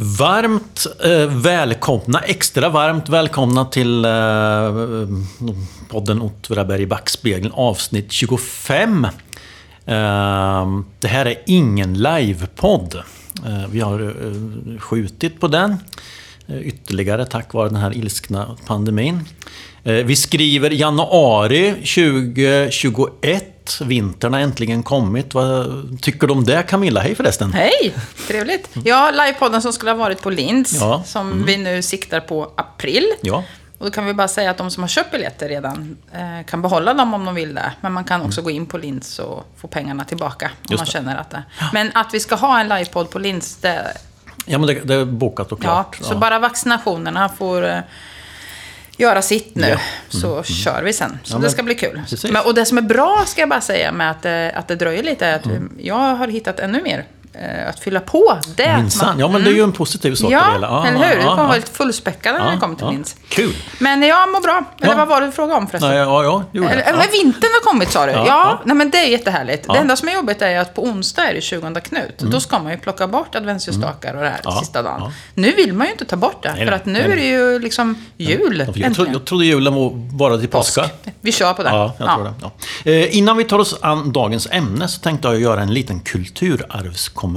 Varmt eh, välkomna, extra varmt välkomna till eh, podden Åtvidaberg i backspegeln avsnitt 25. Eh, det här är ingen livepodd. Eh, vi har eh, skjutit på den eh, ytterligare tack vare den här ilskna pandemin. Eh, vi skriver januari 2021 Vintern har äntligen kommit. Vad tycker du om det Camilla? Hej förresten! Hej! Trevligt. Ja, livepodden som skulle ha varit på Linds, Ja. som vi nu siktar på april. Ja, Och då kan vi bara säga att de som har köpt biljetter redan eh, kan behålla dem om de vill det. Men man kan också gå in på Linds och få pengarna tillbaka om Just man det. känner att det... Men att vi ska ha en livepodd på Linds, det... ja men det, det är bokat och Ja, klart. så bara vaccinationerna får eh, göra sitt nu, Ja. så kör vi sen. Så Ja, det ska bli kul. Men, och det som är bra, ska jag bara säga, med att, eh, att det dröjer lite, är att Mm. jag har hittat ännu mer att fylla på. Det Minsann. Ja, men det är ju en positiv sak i det Ja, hela. eller hur? Det ja, kommer ja. vara lite fullspäckade när det kommer till ja. Linds. Kul! Men jag mår bra. Eller Ja. vad var det du frågade om förresten? Nej, ja, ja, gjorde Eller, eller vintern har kommit sa du? Ja, Ja, ja. Nej, men det är jättehärligt. Ja. Det enda som är jobbigt är att på onsdag är det 20 Knut. Då ska man ju plocka bort adventsljusstakar och det här Mm. Ja, sista dagen. ja. Nu vill man ju inte ta bort det. Nej, för att nu nej, är det ju liksom jul. Jag, äntligen. jag trodde julen var bara till påska. Vi kör på det. Ja, jag tror det. Ja. Eh, innan vi tar oss an dagens ämne så tänkte jag göra en liten kulturarvskommentar.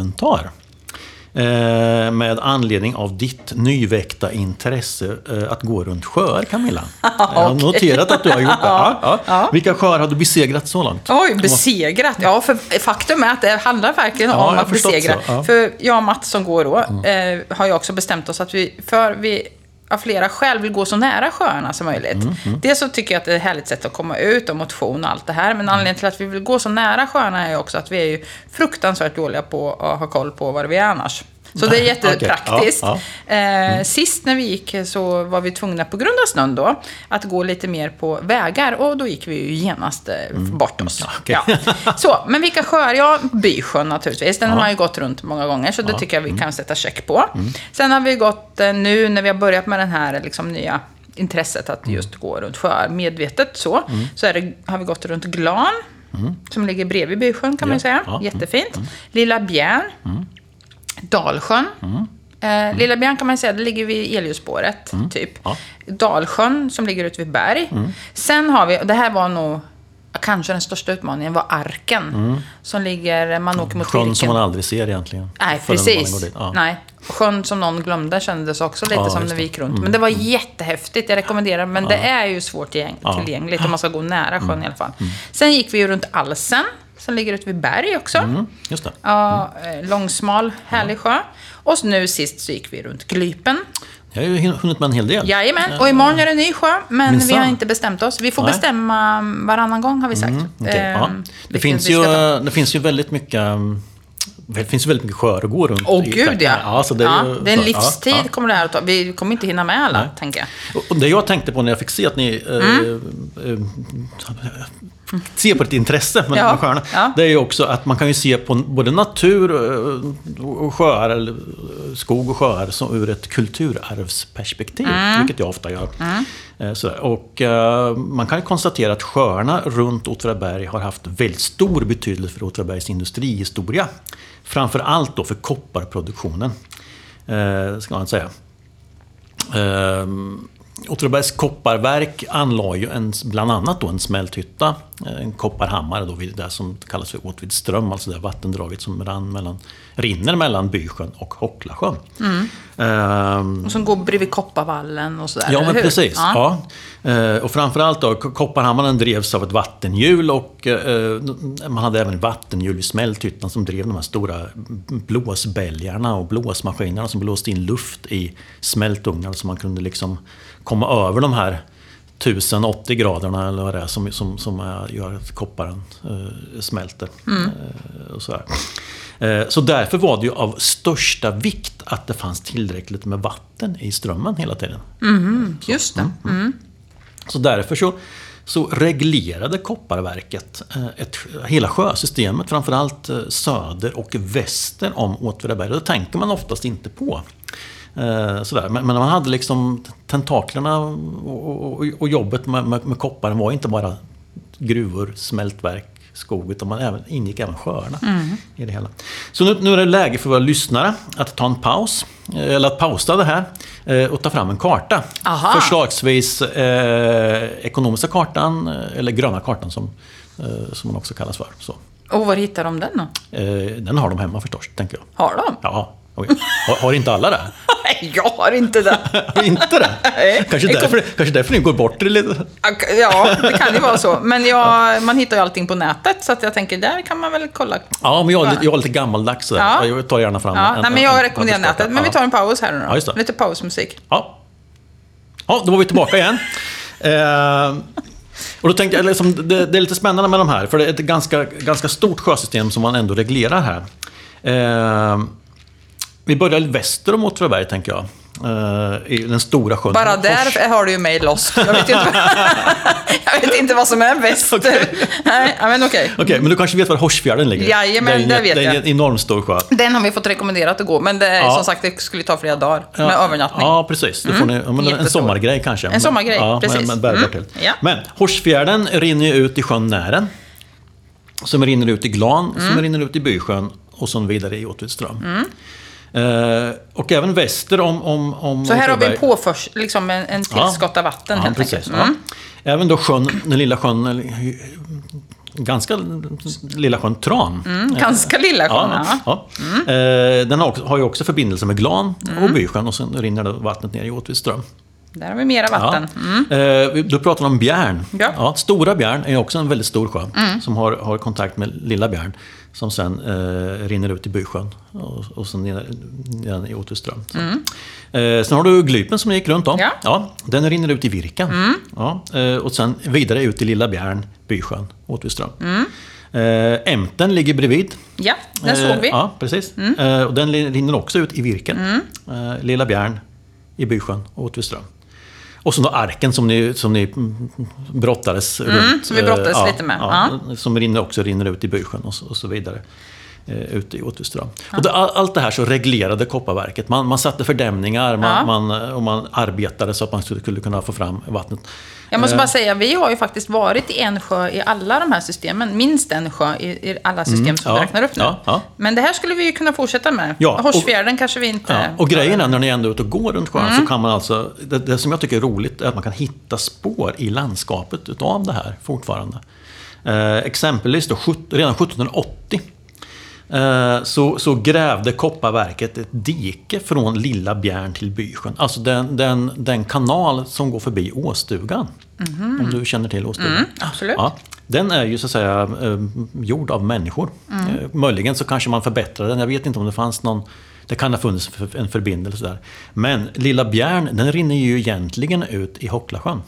Eh, med anledning av ditt nyväckta intresse eh, att gå runt sjöar, Camilla. Jag har noterat att du har gjort det. Ja, ja. Ja. Vilka sjöar har du besegrat så långt? Oj, besegrat. Ja, för faktum är att det handlar verkligen om att besegra. Mm. För jag och Mats som går då, eh, har ju också bestämt oss att vi, för vi av flera skäl vill gå så nära sjöarna som möjligt. Mm, Dels så tycker jag att det är ett härligt sätt att komma ut och motion och allt det här. Men Mm. anledningen till att vi vill gå så nära sjöarna är ju också att vi är ju fruktansvärt dåliga på att ha koll på var vi är annars. Så det är jättepraktiskt. Okej, ja, Mm. Eh, sist när vi gick så var vi tvungna på grund av snön då att gå lite mer på vägar och då gick vi ju genast eh, bort oss. Mm. okej. Ja. Så, men vilka sjöar? Ja, Bysjön naturligtvis. Den har Ja. man ju gått runt många gånger, så det tycker jag vi Mm. kan sätta check på. Sen har vi gått eh, nu när vi har börjat med den här liksom, nya intresset att Mm. just gå runt sjöar medvetet så. Så är det, har vi gått runt Glan, som ligger bredvid Bysjön kan man ju Mm. Ja, säga. ja, mm, Jättefint. Lilla Bjärn. Dalsjön. Eh, Lilla Bjärn kan man säga, det ligger vid elljusspåret, typ. Mm. Ja. Dalsjön som ligger ute vid berg. Sen har vi, och det här var nog kanske den största utmaningen, var Arken. Som ligger, man åker mot Sjön som man aldrig ser egentligen. Nej, precis. Ja. Nej. Sjön som någon glömde kändes också lite Ja, som när vi gick runt. Men det var jättehäftigt, jag rekommenderar. Men det är ju svårt tillgängligt om man ska gå nära sjön i alla fall. Sen gick vi ju runt Alsen, som ligger ute vid berg också. Mm, just det. Ja, eh, långsmal, härlig sjö. Och nu sist så gick vi runt Glypen. Jag har ju hunnit med en hel del. Jajamän, och imorgon är det en ny sjö. Men vi Minsann. har inte bestämt oss. Vi får Nej. bestämma varannan gång har vi sagt. Okej, Ehm, ja. det, vilken finns vi ju, det finns ju väldigt mycket um, det finns väldigt mycket sjöar att gå runt Åh gud ja. ja, så det, ja ju, det är en så- livstid ja, kommer det här att ta. Vi kommer inte hinna med alla, Nej. tänker jag. Och- det jag tänkte på när jag fick se att ni eh, Mm. eh, ser på ett intresse med, Ja, sjöarna. ja. Det är ju också att man kan ju se på både natur eh, och sjöar, eller eh, skog och sjöar, som ur ett kulturarvsperspektiv. Mm. Vilket jag ofta gör. Eh, Eh, sådär. Och eh, man kan konstatera att sjöarna runt Åtvidaberg har haft väldigt stor betydelse för Åtvidabergs industrihistoria. Framför allt då för kopparproduktionen. Eh, ska man säga. Ehm, Åtvidabergs kopparverk anlade ju en, bland annat då en smälthytta, eh, en kopparhammare då vid det som kallas för Åtvidström, alltså det vattendraget som rann mellan, rinner mellan Bysjön och Hocklasjön. Ehm, Och som går bredvid Kopparvallen och sådär, Ja, men hur? precis. Ja. Eh, Och framförallt då, Kopparhammaren drevs av ett vattenhjul och eh, man hade även vattenhjul i smälthyttan som drev de här stora blåsbälgarna och blåsmaskinerna som blåste in luft i smältugnar så man kunde liksom komma över de här 1080 graderna eller vad det är som, som, som gör att kopparen eh, smälter. Eh, och sådär. Eh, så därför var det ju av största vikt att det fanns tillräckligt med vatten i strömmen hela tiden. Just det. Mm. Så därför så, så reglerade kopparverket eh, ett, hela sjösystemet, framförallt eh, söder och väster om Åtvidaberg. Det tänker man oftast inte på. Eh, sådär. Men, men man hade liksom tentaklerna och, och, och jobbet med, med, med kopparen var inte bara gruvor, smältverk skog, utan man även, ingick även sjöarna i det hela. Så nu, nu är det läge för våra lyssnare att ta en paus, eh, eller att pausa det här eh, och ta fram en karta. Aha. Förslagsvis eh, ekonomiska kartan, eh, eller gröna kartan som, eh, som man också kallas för. Så. Och var hittar de den då? Eh, den har de hemma förstås, tänker jag. Har de? Ja, oj. har, har inte alla det? Nej, jag har inte det. Inte det? Nej. Kanske Det kom- därför, kanske därför ni går bort det lite. Ja, det kan ju vara så. Men jag, man hittar ju allting på nätet, så jag tänker, där kan man väl kolla. Ja, men jag är jag är lite gammaldags. Ja. Jag tar gärna fram Ja, en, nej, men en- jag en rekommenderar papperskarta. nätet. Men vi tar en paus här nu då. Ja. Lite pausmusik. Ja. ja, då var vi tillbaka igen. Eh, och då tänkte jag, liksom, det, det är lite spännande med de här, för det är ett ganska, ganska stort sjösystem som man ändå reglerar här. Eh, vi börjar väster om Åtvidaberg, tänker jag. Eh, I den stora sjön. Bara Fors. där har du ju mig loss. Jag vet, inte, jag vet inte vad som är väster. Okej. Nej, men okej. Okej, men du kanske vet var Horsfjärden ligger? Jajamän, det är en, det vet Det är jag. en enormt stor sjö. Den har vi fått rekommenderat att gå, men det Ja. som sagt, det skulle ta flera dagar med övernattning. Ja, precis. Ni, men en sommargrej kanske. En sommargrej, ja, precis. Men, men Mm, till. ja. Men Horsfjärden rinner ju ut i sjön Nären. Som rinner ut i Glan, Mm. som rinner ut i Bysjön och som vidare i Åtvidström. Eh, och även väster om, om, om Så här har vi en påförs, liksom en, en tillskott av vatten Ja, helt precis. enkelt. Mm. Ja. Även då sjön, den lilla sjön, ganska lilla sjön Tran. Mm, ganska lilla sjön. Ja, Ja. ja. Eh, den har, också, har ju också förbindelse med Glan och Bysjön och sen rinner det vattnet ner i Åtvidström. Där har vi mera vatten. Mm. Ja. Eh, vi- du pratar om Bjärn. Ja. Stora Bjärn är också en väldigt stor sjö som har, har kontakt med Lilla Bjärn. Som sen eh, rinner ut i Bysjön och, och sen ner, ner i Åtvidström. Så. Eh, sen har du Glypen som gick runt om. Ja. den rinner ut i Virken. Ja, eh, och sen vidare ut i Lilla Bjärn, Bysjön, Åtvidström. Eh, Ämten ligger bredvid. Ja, den Eh, såg vi. Mm. Ja, precis. Eh, och den rinner också ut i Virken. Eh, Lilla Bjärn i Bysjön och Åtvidström. Och så då Arken som ni, som ni mm, brottades runt. Mm, som vi brottades eh, lite med, Som rinner, också rinner ut i Bysjön och och så vidare. Eh, ute i Åtvidström. Och det, all- allt det här så reglerade Kopparverket. Man, man satte fördämningar man, Ja. man, och man arbetade så att man skulle kunna få fram vattnet. Jag måste Eh, bara säga, vi har ju faktiskt varit i en sjö i alla de här systemen. Minst en sjö i, i alla system som Mm, ja, vi räknar upp nu. ja, ja. Men det här skulle vi ju kunna fortsätta med. Ja, Horsfjärden kanske vi inte... Ja, och grejen är när ni ändå är ute och går runt sjön Mm. så kan man alltså, det, det som jag tycker är roligt är att man kan hitta spår i landskapet utav det här fortfarande. Eh, exempelvis då, redan 1780 eh, så, så grävde Kopparverket ett dike från Lilla Bjärn till Bysjön. Alltså den, den, den kanal som går förbi Åstugan. Om du känner till Åstugan. Mhm. absolut. Ja, den är ju så att säga eh, gjord av människor. Mm. Eh, möjligen så kanske man förbättrar den. Jag vet inte om det fanns någon... Det kan ha funnits en förbindelse där. Men Lilla Bjärn, den rinner ju egentligen ut i Hocklasjön.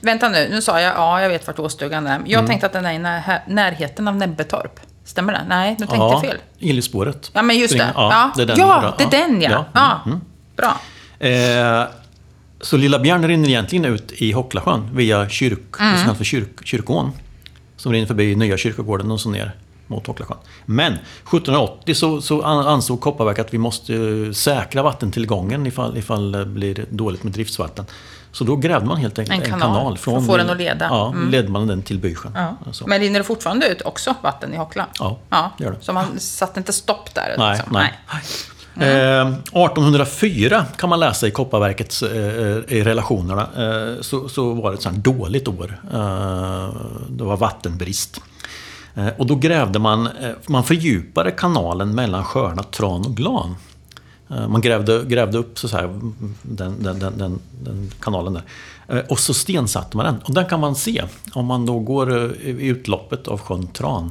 Vänta nu, nu sa jag ja, jag vet vart Åstugan är. Mm. Jag tänkte att den är i när, närheten av Näbbetorp. Stämmer det? Nej, nu tänkte jag fel. Gillespåret. Ja, men just det. Ja, Ja, det är den. ja, det är den ja. Ja, ja. Bra. Eh, så Lilla Bjärn rinner egentligen ut i Hocklasjön via kyrk, Mm. det som kallas för kyrk, kyrkån. Som rinner förbi Nya kyrkogården och så ner mot Hocklasjön. Men 1780 så, så an- ansåg Kopparverket att vi måste säkra vattentillgången ifall, ifall det blir dåligt med driftsvatten. Så då grävde man helt enkelt En en kanal kanal. för att få den att leda. Ja, Mm. ledde man den till Bysjön. Ja. Så. Men rinner det fortfarande ut också vatten i Hockla? Ja, ja. gör det. Så man satte inte stopp där? Nej, liksom. nej. Eh, 1804 kan man läsa i Kopparverkets eh, i relationerna. Eh, så, så var det ett sånt dåligt år. Eh, det var vattenbrist. Eh, och då grävde man, eh, man fördjupade kanalen mellan sjöarna Tran och Glan. Eh, Man grävde, grävde upp så här, den, den, den, den, kanalen där. Eh, Och så stensatte man den. Och den kan man se om man då går eh, i utloppet av sjön Tran.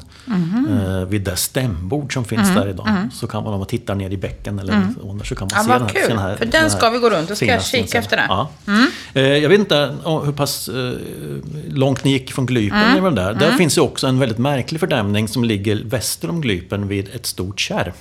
eh, Vid det stämbord som finns där idag. Så kan man om man tittar ner i bäcken eller mm. så kan man Ja, se den här, kul. här För den ska vi gå runt. Då ska jag kika efter den. Ja. Eh, Jag vet inte hur pass långt ni gick från Glypen. Mm. Mm. Där. där finns ju också en väldigt märklig fördämning som ligger väster om Glypen vid ett stort kärr.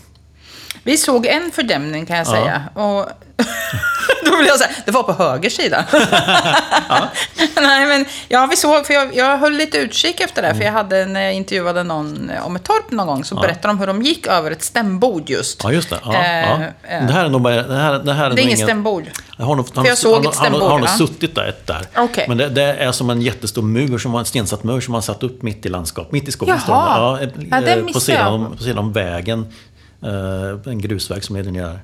Vi såg en fördämning kan jag säga. Och Då vill jag säga, det var på höger sida. Nej, men ja, vi såg, för jag, jag höll lite utkik efter det, för jag hade, när jag intervjuade någon om ett torp någon gång, så berättade de hur de gick över ett stämbord just. Ja, just det. Ja, Eh, ja. eh. Det här är nog bara... Det, här, det, här är Det är inget ingen- stämbord. Jag har nog, han, jag såg han, ett han, han, stämbord, har nog ja. suttit där, ett där. Okej. Men det, det är som en jättestor mur, som var en stensatt mur som man satt upp mitt i landskap, mitt i skogen. Ja, Ja, eh, på, sidan om, på sidan om vägen. Eh, en grusväg som är där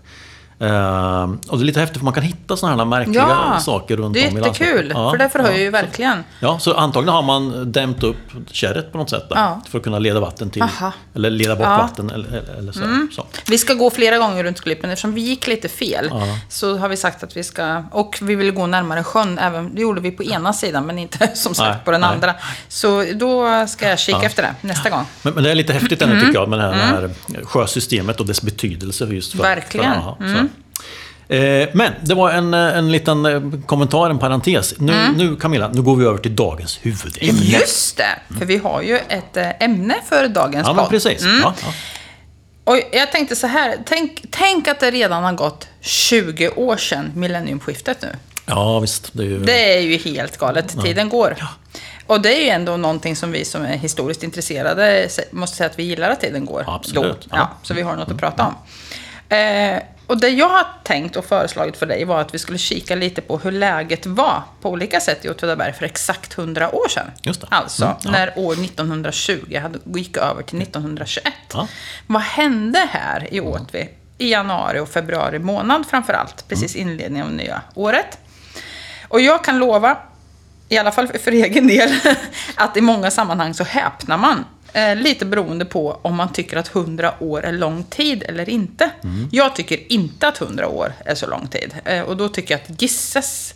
Eh, och det är lite häftigt för man kan hitta sådana här märkliga Ja, saker runt det är om i landskapet. jättekul. Ja, för det förhöjer ja. ju verkligen. Ja, så antagligen har man dämt upp kärret på något sätt där, Ja. för att kunna leda vatten till, Aha. eller leda bort. Mm. vatten eller, eller, så. så. Vi ska gå flera gånger runt Klippen. Eftersom vi gick lite fel så har vi sagt att vi ska... Och vi vill gå närmare sjön. Även, det gjorde vi på ena sidan, men inte som sagt Nej, på den nej. andra. Så då ska jag kika efter det nästa gång. Men, men det är lite häftigt ändå Mm. tycker jag med det här, det här sjösystemet och dess betydelse just för... Verkligen. Mm. För, aha, så. Men det var en, eh, en liten eh, kommentar, en parentes. Nu, nu Camilla, nu går vi över till dagens huvudämne. Mm. Just det! För vi har ju ett eh, ämne för dagens Ja, podd. precis. Ja, ja. Och jag tänkte så här. Tänk, tänk att det redan har gått 20 år sedan millenniumskiftet nu. ja, visst. Det är ju... Det är ju helt galet. Tiden går. Och det är ju ändå någonting som vi som är historiskt intresserade se- måste säga att vi gillar att tiden går. Absolut. Då. Ja. Ja, så vi har något att prata om. Eh, och det jag har tänkt och föreslagit för dig var att vi skulle kika lite på hur läget var på olika sätt i Åtvidaberg för exakt 100 år sedan. Just det. Alltså, Mm, ja. när år 1920 hade, gick över till 1921. Ja. Vad hände här i Åtvi i januari och februari månad framför allt? Precis Mm. inledningen av nya året. Och jag kan lova, i alla fall för egen del, att i många sammanhang så häpnar man. Eh, lite beroende på om man tycker att 100 år är lång tid eller inte. Jag tycker inte att 100 år är så lång tid. Eh, och då tycker jag att gisses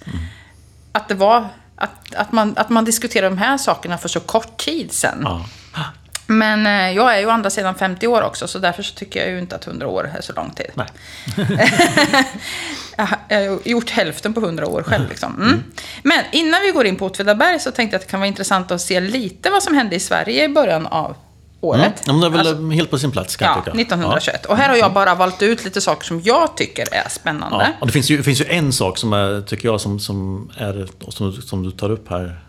att det var att, att, man, att man diskuterar de här sakerna för så kort tid sedan. Ja. Men eh, jag är ju å andra sidan 50 år också, så därför så tycker jag ju inte att 100 år är så lång tid. Nej. Jag har gjort hälften på 100 år själv. Liksom. Mm. Men innan vi går in på Åtvidaberg så tänkte jag att det kan vara intressant att se lite vad som hände i Sverige i början av året. Mm. Ja, det är väl Alltså, helt på sin plats kan ja, jag tycka. 1921. Och här har jag bara valt ut lite saker som jag tycker är spännande. Ja. Och det finns, ju, det finns ju en sak som är, tycker jag, som, som, är, som, som du tar upp här.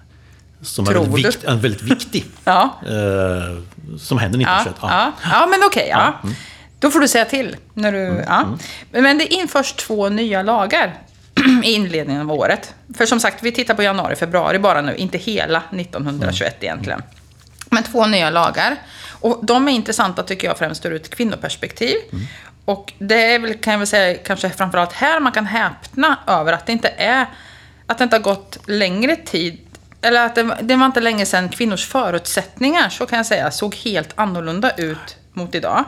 Som är Tror väldigt, du? vikt, är väldigt viktig. Ja. Eh, som händer Ja, 1921. ja. ja, men okej. ja. Då får du säga till. När du, ja. Men det införs två nya lagar i inledningen av året. För som sagt, vi tittar på januari, februari bara nu, inte hela 1921 egentligen. Men två nya lagar. Och de är intressanta tycker jag främst ur ett kvinnoperspektiv. Och det är väl, kan jag väl säga, kanske framförallt här man kan häpna över att det inte är, att det inte har gått längre tid eller att det, det var inte länge sedan kvinnors förutsättningar, så kan jag säga, såg helt annorlunda ut mot idag.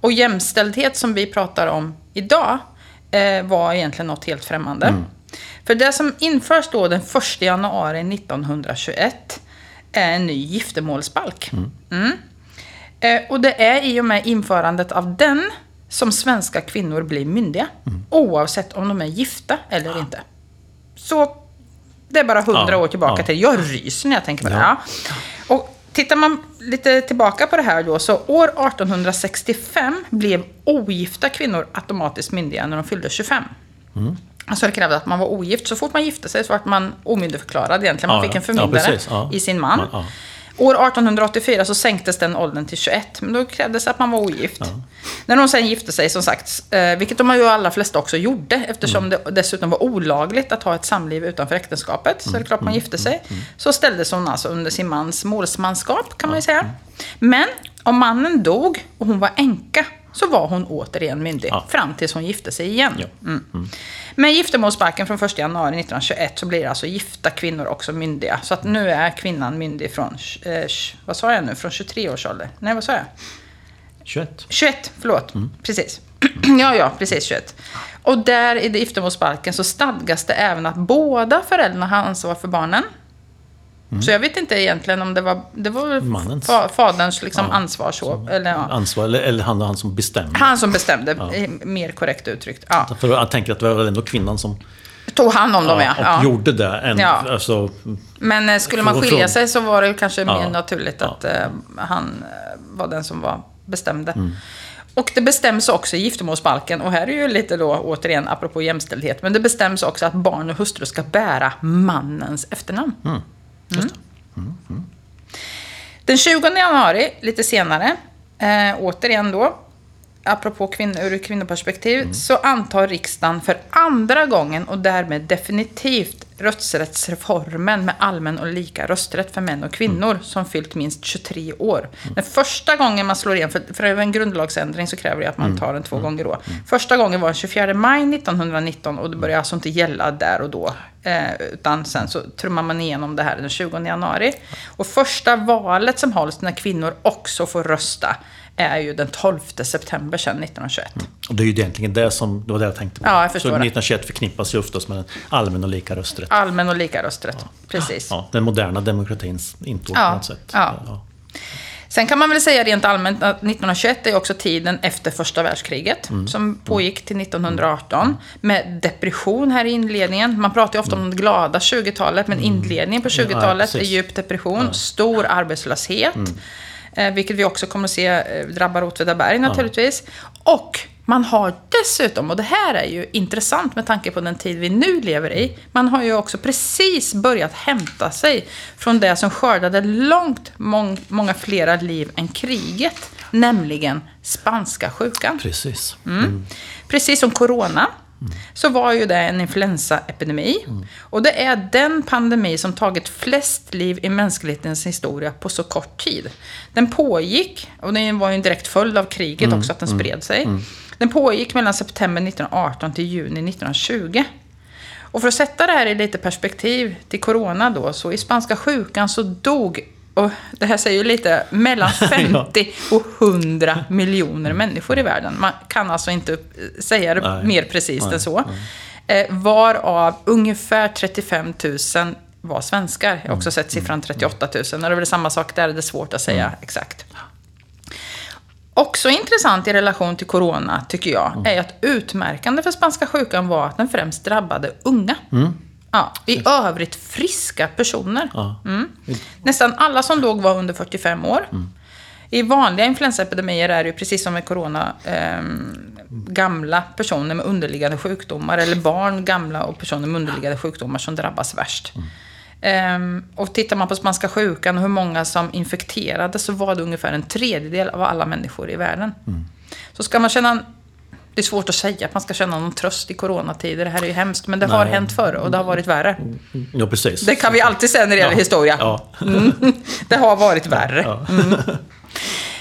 Och jämställdhet som vi pratar om idag eh, var egentligen något helt främmande. För det som införs då den 1 januari 1921 är en ny giftermålsbalk. Mm. Eh, och det är i och med införandet av den som svenska kvinnor blir myndiga. Oavsett om de är gifta eller inte. Så det är bara hundra Ja, år tillbaka ja. till. Jag ryser när jag tänker på det. Ja. Och tittar man lite tillbaka på det här då, så år 1865 blev ogifta kvinnor automatiskt myndiga när de fyllde 25. Mm. Alltså det krävde att man var ogift. Så fort man gifte sig så var man omyndigförklarad egentligen. Man Ja, fick en förmyndare i sin man. Ja, ja. År 1884 så sänktes den åldern till 21, men då krävdes att man var ogift. När de sen gifte sig, som sagt, eh, vilket de ju allra flesta också gjorde, eftersom Mm. det dessutom var olagligt att ha ett samliv utanför äktenskapet, så är det klart Mm. man gifte sig, så ställdes hon alltså under sin mans målsmanskap, kan man ju säga. Mm. Men om mannen dog och hon var änka, så var hon återigen myndig, Ja. fram tills hon gifte sig igen. Ja. Mm. Med giftermålsbalken från 1 januari 1921 så blir alltså gifta kvinnor också myndiga. Så att nu är kvinnan myndig från, eh, vad sa jag nu, från 23 års ålder. Nej, vad sa jag? 21. 21, förlåt. Precis. ja, ja, precis 21. Och där i giftermålsbalken så stadgas det även att båda föräldrarna har ansvar för barnen. Så jag vet inte egentligen om det var, det var Mannens. fa, faderns liksom Ja. ansvar så. Eller, ja. Ansvar, eller, eller han, han som bestämde. Han som bestämde, eh, mer korrekt uttryckt. Ja. För jag tänker att det var väl ändå kvinnan som Tog hand om dem, ja. och ja. gjorde det. En, Ja. alltså, Men eh, skulle man skilja sig så var det kanske mer Ja. naturligt Ja. att eh, han eh, var den som var, bestämde. Och det bestäms också i giftermålsbalken, och här är ju lite då återigen apropå jämställdhet, men det bestäms också att barn och hustru ska bära mannens efternamn. Mm. Just det. Den 20 januari, lite senare, eh, återigen då, apropå kvinn, ur kvinnoperspektiv, så antar riksdagen för andra gången och därmed definitivt rösträttsreformen med allmän och lika rösträtt för män och kvinnor som fyllt minst 23 år. Den första gången man slår igen, för, för en grundlagsändring så kräver det att man tar den två gånger då. Första gången var den 24 maj 1919 och det började alltså inte gälla där och då. Eh, utan sen så trummar man igenom det här den 20 januari. Och första valet som hålls när kvinnor också får rösta är ju den 12 september sedan 1921. Och det är ju egentligen det som, det var det jag tänkte på. Ja, jag förstår så det. 1921 förknippas ju oftast med allmän och lika rösträtt. Allmän och lika rösträtt. Precis. Ja, den moderna demokratins intåg Ja, på något sätt. ja. Sen kan man väl säga rent allmänt att 1921 är också tiden efter första världskriget, som pågick till 1918, med depression här i inledningen. Man pratar ju ofta om det glada 20-talet, men inledningen på 20-talet är precis. djup depression, stor arbetslöshet, eh, vilket vi också kommer att se eh, drabbar Åtvidaberg naturligtvis. Och man har dessutom, och det här är ju intressant med tanke på den tid vi nu lever i, man har ju också precis börjat hämta sig från det som skördade långt mång, många flera liv än kriget, nämligen spanska sjukan. Precis. Mm. Precis som corona så var ju det en influensaepidemi. Och det är den pandemi som tagit flest liv i mänsklighetens historia på så kort tid. Den pågick, och det var ju en direkt följd av kriget också att den spred sig. Den pågick mellan september 1918 till juni 1920. Och för att sätta det här i lite perspektiv till corona då, så i spanska sjukan så dog, och det här säger ju lite, mellan 50 och 100 miljoner människor i världen. Man kan alltså inte eh, säga det Nej. mer precis Nej, än så. Eh, varav ungefär 35 000 var svenskar. Jag har också sett siffran 38 000. Och det är väl samma sak där, det är svårt att säga exakt. Också intressant i relation till corona, tycker jag, är att utmärkande för spanska sjukan var att den främst drabbade unga. Ja, I övrigt friska personer. Ja. Mm. Nästan alla som dog var under 45 år. I vanliga influensaepidemier är det ju precis som med corona ehm, gamla personer med underliggande sjukdomar eller barn, gamla och personer med underliggande sjukdomar som drabbas värst. Ehm, och tittar man på spanska sjukan och hur många som infekterades så var det ungefär en tredjedel av alla människor i världen. Så ska man känna... Det är svårt att säga att man ska känna någon tröst i coronatider. Det här är ju hemskt, men det har Nej. hänt förr och det har varit värre. Ja, precis. Det kan vi alltid säga när det gäller Ja. historia. Ja. Mm. Det har varit värre. Ja.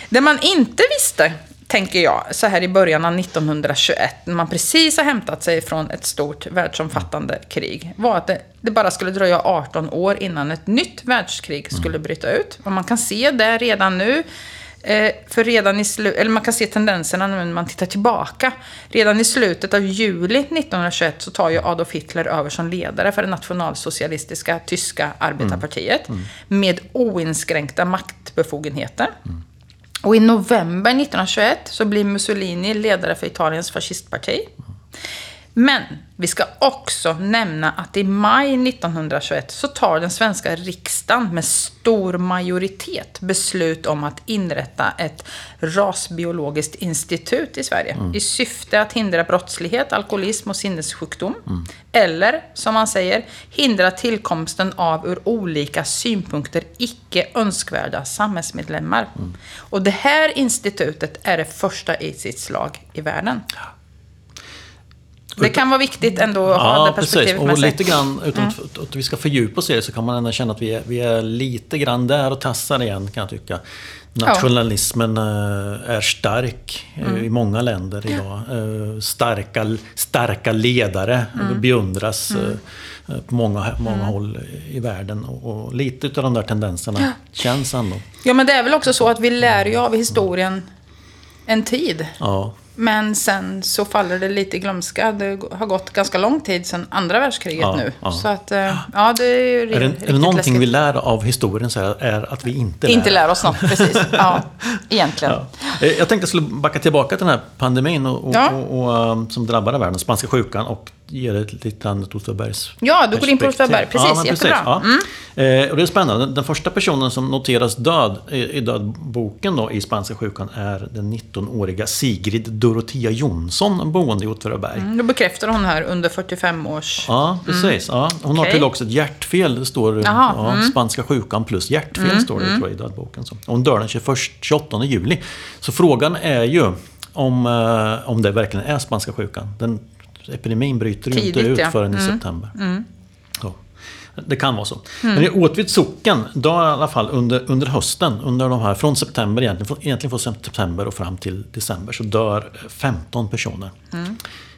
Det man inte visste, tänker jag, så här i början av 1921, när man precis har hämtat sig från ett stort världsomfattande krig, var att det, det bara skulle dröja 18 år innan ett nytt världskrig skulle bryta ut. Och man kan se det redan nu. Eh, för redan i slu- eller man kan se tendenserna när man tittar tillbaka. Redan i slutet av juli 1921 så tar ju Adolf Hitler över som ledare för det nationalsocialistiska tyska arbetarpartiet. Med oinskränkta maktbefogenheter. Och i november 1921 så blir Mussolini ledare för Italiens fascistparti. Men vi ska också nämna att i maj 1921 så tar den svenska riksdagen med stor majoritet beslut om att inrätta ett rasbiologiskt institut i Sverige i syfte att hindra brottslighet, alkoholism och sinnessjukdom. Eller, som man säger, hindra tillkomsten av ur olika synpunkter icke önskvärda samhällsmedlemmar. Och det här institutet är det första i sitt slag i världen. Det kan vara viktigt ändå att ha Ja, det precis. perspektivet Och med sig. lite grann, utan att, att vi ska fördjupa oss i det, så kan man ändå känna att vi är, vi är lite grann där och tassar igen, kan jag tycka. Nationalismen eh, är stark eh, Mm. i många länder idag. Eh, Starka, starka ledare Mm. beundras eh, på många, många håll i världen. Och, lite av de där tendenserna känns ändå. Ja, men det är väl också så att vi lär ju av historien en tid. Ja, Men sen så faller det lite i glömska. Det har gått ganska lång tid sedan andra världskriget Ja, nu. ja. Så att, eh, ja, det är ju Är det, är riktigt det någonting läskigt. vi lär av historien så är, är att vi inte lär. Inte lär oss något, precis. Ja, egentligen. Ja. Eh, Jag tänkte jag skulle backa tillbaka till den här pandemin och, och, och, och, um, som drabbade världen, spanska sjukan, och ge det ett lite annat Åtvidabergs Ja, du går in på. Åtvidaberg. Precis, ja, men jättebra. Mm. Ja. Eh, och det är spännande. Den, första personen som noteras död i, dödboken då, i spanska sjukan är den 19-åriga Sigrid Dorotea Jonsson, boende i Åtvidaberg. Mm, Då bekräftar hon här under 45 års... Ja, precis. Ja. Hon har Okej. till också ett hjärtfel. Det står ja, mm. spanska sjukan plus hjärtfel står det tror jag, i dödboken. Så. Hon dör den 21, 28 juli. Så frågan är ju om, eh, om det verkligen är spanska sjukan. Den, epidemin bryter ju inte Tidigt, ut ja. förrän i Mm. september. Så. Det kan vara så. Men i Åtvids socken, då i alla fall under, under hösten, under de här, från september egentligen, från, egentligen från september och fram till december, så dör 15 personer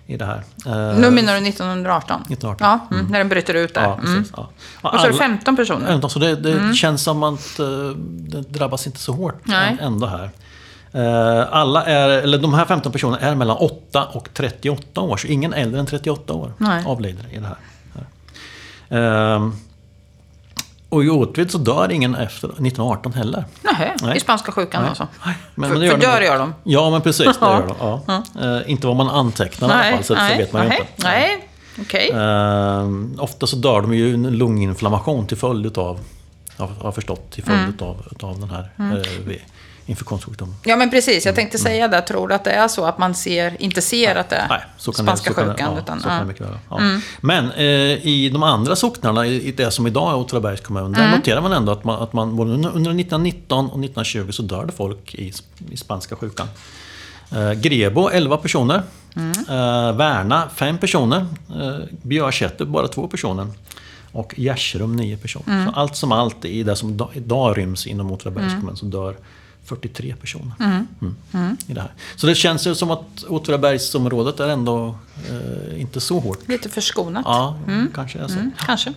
i det här. Eh, Nu menar du 1918? 1918. Ja, mm, när den bryter ut där. Ja, Mm. precis. Ja. Och så är det alla- 15 personer? Ja, Alltså det det känns som att eh, det drabbas inte så hårt Nej. ändå här. Eh, Alla är, eller de här 15 personerna är mellan 8 och 38 år, så ingen äldre än 38 år Nej. avlider i det här. här. Ehm, Och i Åtvid så dör ingen efter 1918 heller. Nähä, Nej. i spanska sjukan Nej. alltså? Nej, men- för, men det för gör de. dör gör de? Ja, men precis. Det Ja. gör de. Ja. Eh, inte vad man antecknar i alla fall, så, så vet man ju nej, inte. Nej, okej. Ehm, ofta så dör de ju en lunginflammation till följd utav, har jag förstått, till följd Mm. utav, utav den här infektionssjukdomen. Ja, men precis. Jag tänkte säga det. Tror du att det är så att man ser, inte ser att det är Mm. Nej, så kan spanska det, så kan sjukan? det, ja, utan, så kan det mycket väl ja. Men eh, i de andra socknarna, i det som idag är Åtvidabergs kommun, där noterar man ändå att man, att man både under under 1919 och 1920 så dör det folk i, i spanska sjukan. Eh, Grebo 11 personer. Eh, Värna 5 personer. Eh, Björsäter bara 2 personer. Och Gärsrum 9 personer. Så allt som allt i det som idag- ryms inom Åtvidabergs kommun så dör 43 personer. Mm. I det här. Så det känns ju som att Åtvidabergsområdet är ändå eh, inte så hårt. Lite förskonat. Ja, kanske är så. Kanske.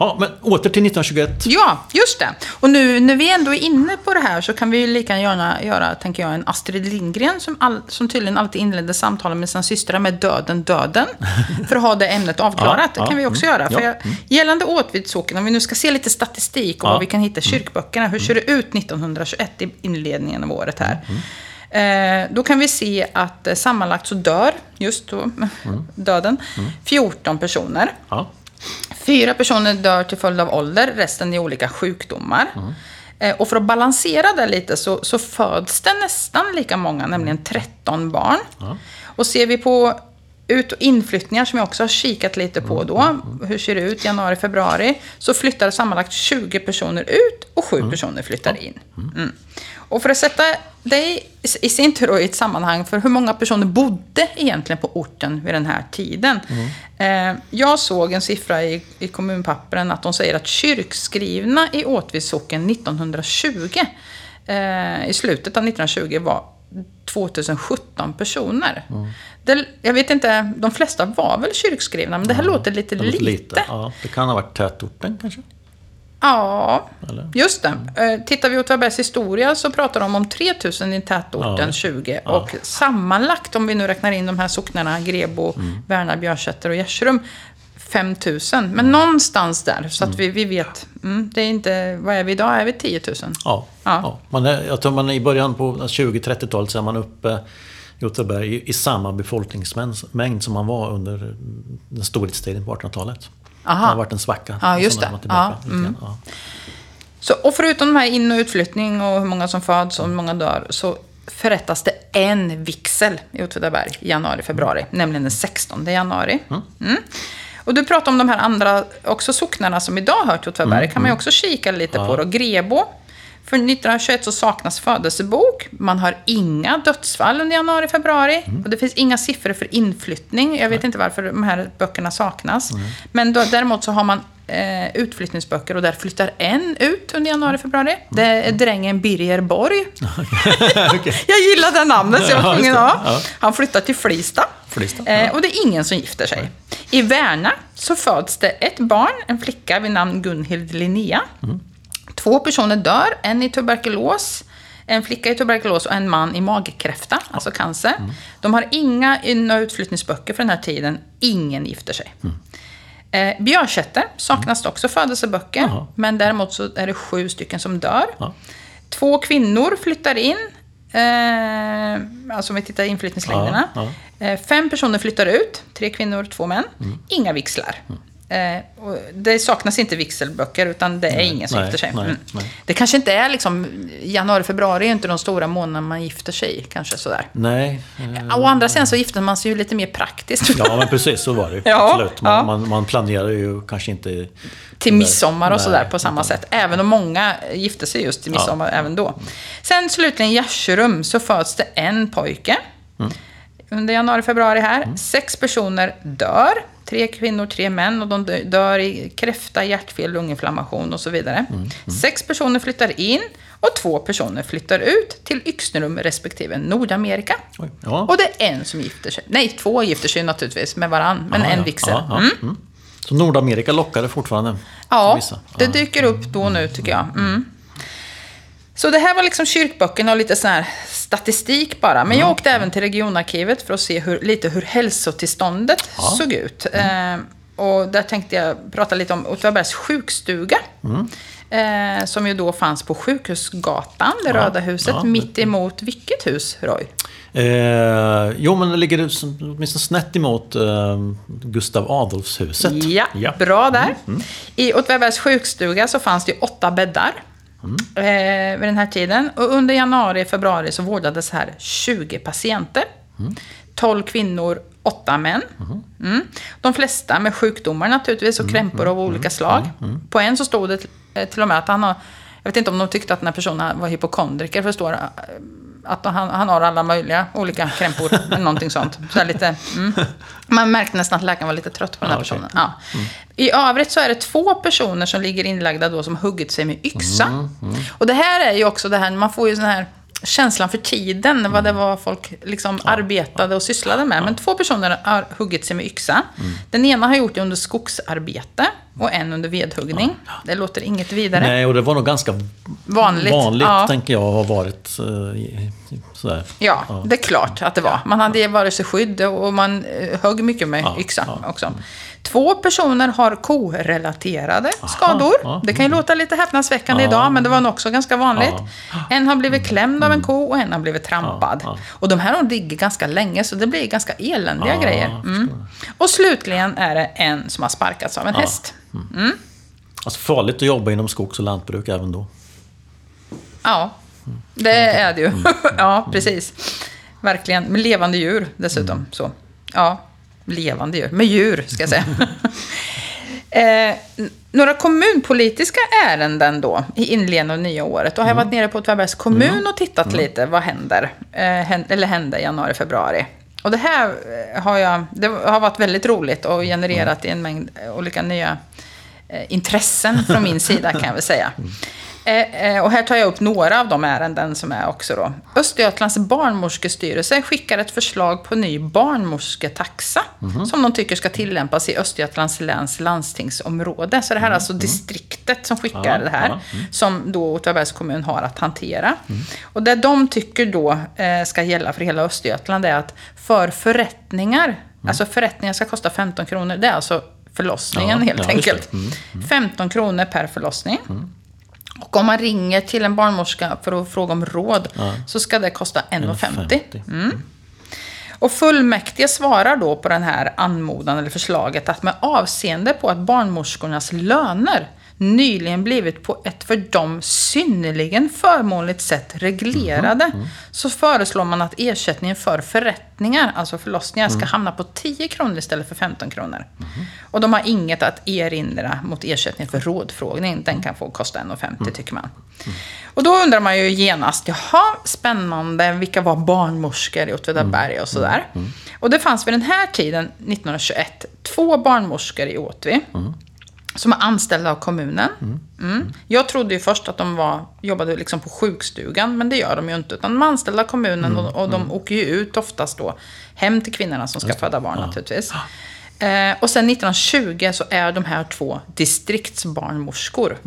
Mm. Ja, men åter till 1921. Ja, just det. Och nu när vi ändå är inne på det här så kan vi ju lika gärna göra, tänker jag, en Astrid Lindgren som, all, som tydligen alltid inledde samtalen med sina systrar med döden, döden. För att ha det ämnet avklarat. Ja, det ja, kan vi också mm, göra. För ja, jag, gällande Åtvidssocken, om vi nu ska se lite statistik och Ja. vad vi kan hitta i kyrkböckerna. Hur ser det ut 1921 i inledningen av året här? Eh, då kan vi se att eh, sammanlagt så dör, just då, döden, 14 personer. Ja. Fyra personer dör till följd av ålder, resten i olika sjukdomar. Eh, Och för att balansera det lite så, så föds det nästan lika många, nämligen 13 barn. Och ser vi på ut och inflyttningar som jag också har kikat lite på då, hur ser det ut? Januari, februari, så flyttar sammanlagt 20 personer ut och 7 personer flyttar in. Mm. Och för att sätta det i- sin tur i ett sammanhang för hur många personer bodde egentligen på orten vid den här tiden. Eh, jag såg en siffra i, i kommunpappren att de säger att kyrkskrivna i Åtvids socken 1920, eh, i slutet av 1920 var 2017 personer. Det, jag vet inte, de flesta var väl kyrkskrivna, men det här låter lite Det låter lite. Ja, det kan ha varit tätorten kanske? Ja, Eller? just det. Eh, Tittar vi Åtvidabergs historia så pratar de om 3000 i tätorten Ja. 20. Och sammanlagt, om vi nu räknar in de här socknarna, Grebo, Mm. Värna, Björsätter och Gärsrum, 5000. Men någonstans där, så att vi, vi vet. Mm, det är inte, vad är vi idag? Är vi 10 000? Ja. Ja. ja. Man är, jag tror man är i början på 20-30-talet så är man uppe Åtvidaberg i, i samma befolkningsmängd som man var under den storhetstiden på 1800-talet. Aha. Det har varit en svacka. Ja, just det. tillbaka Ja, grann. Ja. Så, och förutom de här in och utflyttning och hur många som föds och hur många dör, så förrättas det en vigsel i Åtvidaberg i januari, februari, nämligen den 16 januari. Mm. Och du pratar om de här andra också socknarna som idag hör till Åtvidaberg. kan man ju också kika lite på. Då. Grebo. För 1921 så saknas födelsebok. Man har inga dödsfall under januari, februari. Och det finns inga siffror för inflyttning. Jag vet inte varför de här böckerna saknas. Men då, däremot så har man eh, utflyttningsböcker och där flyttar en ut under januari, februari. Det är drängen Birger Borg. jag gillade namnet så jag var tvungen det. att ha. Ja. Han flyttar till Flista. Flista, Eh, ja. och det är ingen som gifter sig. I Värna så föds det ett barn, en flicka vid namn Gunhild Linnea. Mm. Två personer dör, en i tuberkulos, en flicka i tuberkulos och en man i magkräfta, alltså cancer. De har inga in och utflyttningsböcker för den här tiden. Ingen gifter sig. Eh, Björsätter saknas det också födelseböcker, Jaha. men däremot så är det sju stycken som dör. Ja. Två kvinnor flyttar in. Eh, alltså om vi tittar inflyttningslängderna. Ja, Eh, fem personer flyttar ut. Tre kvinnor, två män. Mm. Inga vigslar. Eh, det saknas inte vigselböcker, utan det är ingen som nej, gifter sig. nej, Mm. nej. Det kanske inte är liksom... Januari, februari är inte de stora månaderna man gifter sig. Kanske sådär. Nej. eh, Å andra sidan så gifter man sig ju lite mer praktiskt. Ja, men precis så var det Ja, Absolut. Man, ja. man, man planerar ju kanske inte... till midsommar och Nej, sådär på samma sätt. Även om många gifte sig just till midsommar även då. Sen slutligen i Gärserum så föds det en pojke. Under januari, februari här. Sex personer dör. Tre kvinnor, tre män. Och de dö- dör i kräfta, hjärtfel, lunginflammation och så vidare. Sex personer flyttar in. Och två personer flyttar ut till Yxnerum respektive Nordamerika. Oj, ja. Och det är en som gifter sig. Nej, två gifter sig naturligtvis med varann. Men Ja, en ja. vigsel. Ja. Mm. Mm. Så Nordamerika lockade fortfarande? för Ja, det dyker upp då och nu tycker jag. Mm. Så det här var liksom kyrkböckerna och lite sån här statistik bara. Men Mm. jag åkte även till regionarkivet för att se hur, lite hur hälsotillståndet Ja. såg ut. Eh, och där tänkte jag prata lite om Åtvidabergs sjukstuga. Mm. Eh, som ju då fanns på Sjukhusgatan, det Ja, röda huset, ja. mitt emot vilket hus, Roy? Eh, jo, men det ligger åtminstone snett emot eh, Gustav Adolfshuset. Ja, bra där. Mm, I Åtvidabergs sjukstuga så fanns det åtta bäddar Mm. vid den här tiden. Och under januari februari så vårdades här 20 patienter. Mm. 12 kvinnor, 8 män. Mm. De flesta med sjukdomar naturligtvis Mm, och krämpor av olika slag. På en så stod det eh, till och med att han har... Jag vet inte om de tyckte att den här personen var hypokondriker, förstår? Att han, han har alla möjliga olika krämpor, eller någonting sånt. Så lite, mm. Man märkte nästan att läkaren var lite trött på den här okej. personen. Ja. I övrigt så är det två personer som ligger inlagda då som huggit sig med yxa. Och det här är ju också det här, man får ju sån här känslan för tiden, vad det var folk liksom arbetade och sysslade med. Men två personer har huggit sig med yxa. Den ena har gjort det under skogsarbete och en under vedhuggning. Det låter inget vidare. Nej, och det var nog ganska Vanligt, vanligt ja. tänker jag, har varit eh, sådär. Ja, det är klart att det var. Man hade vare sig skydd och man eh, högg mycket med Ja, yxa ja. också. Två personer har korelaterade skador. ja, Det kan ju låta lite häpnadsväckande Ja. idag, men det var nog också ganska vanligt. Ja. En har blivit klämd av en ko och en har blivit trampad. Och de här har ligger ganska länge, så det blir ganska eländiga grejer. Mm. Och slutligen är det en som har sparkats av en häst. Alltså farligt att jobba inom skogs och lantbruk även då. Ja, det är det ju. ja, precis. Verkligen. Med levande djur dessutom. Så. Ja, levande djur. Med djur, ska jag säga. eh, några kommunpolitiska ärenden då i inledningen av nya året. Då har jag varit nere på Åtvidabergs kommun och tittat lite. Vad händer? Eh, eller hände i januari, februari. Och det här eh, har, jag, det har varit väldigt roligt och genererat en mängd olika nya eh, intressen från min sida kan jag väl säga. Eh, eh, och här tar jag upp några av de ärenden som är också då. Östergötlands barnmorskestyrelse skickar ett förslag på ny barnmorsketaxa som de tycker ska tillämpas i Östergötlands läns landstingsområde. Så det här är alltså distriktet som skickar Ja, det här, ja, som då Åtvidabergs kommun har att hantera. Och det de tycker då eh, ska gälla för hela Östergötland är att för förrättningar, alltså förrättningar ska kosta 15 kronor, det är alltså förlossningen Ja, helt ja, enkelt. 15 kronor per förlossning. Och om man ringer till en barnmorska för att fråga om råd så ska det kosta 1,50. 1,50. Och fullmäktige svarar då på den här anmodan eller förslaget att med avseende på att barnmorskornas löner nyligen blivit på ett för dem synnerligen förmånligt sätt reglerade. Så föreslår man att ersättningen för förrättningar, alltså förlossningar, ska hamna på 10 kronor istället för 15 kronor. Och de har inget att erinra mot ersättningen för rådfrågning. Den kan få kosta 1,50 tycker man. Och då undrar man ju genast, jaha, spännande, vilka var barnmorskor i Åtvidaberg och sådär. Och det fanns vid den här tiden, 1921, två barnmorskor i Åtvi. Som är anställda av kommunen. Mm. Jag trodde ju först att de var, jobbade liksom på sjukstugan, men det gör de ju inte. Utan de är anställda av kommunen och, och de åker ju ut oftast då hem till kvinnorna som ska föda barn naturligtvis. Eh, och sen 1920 så är de här två distriktsbarnmorskor.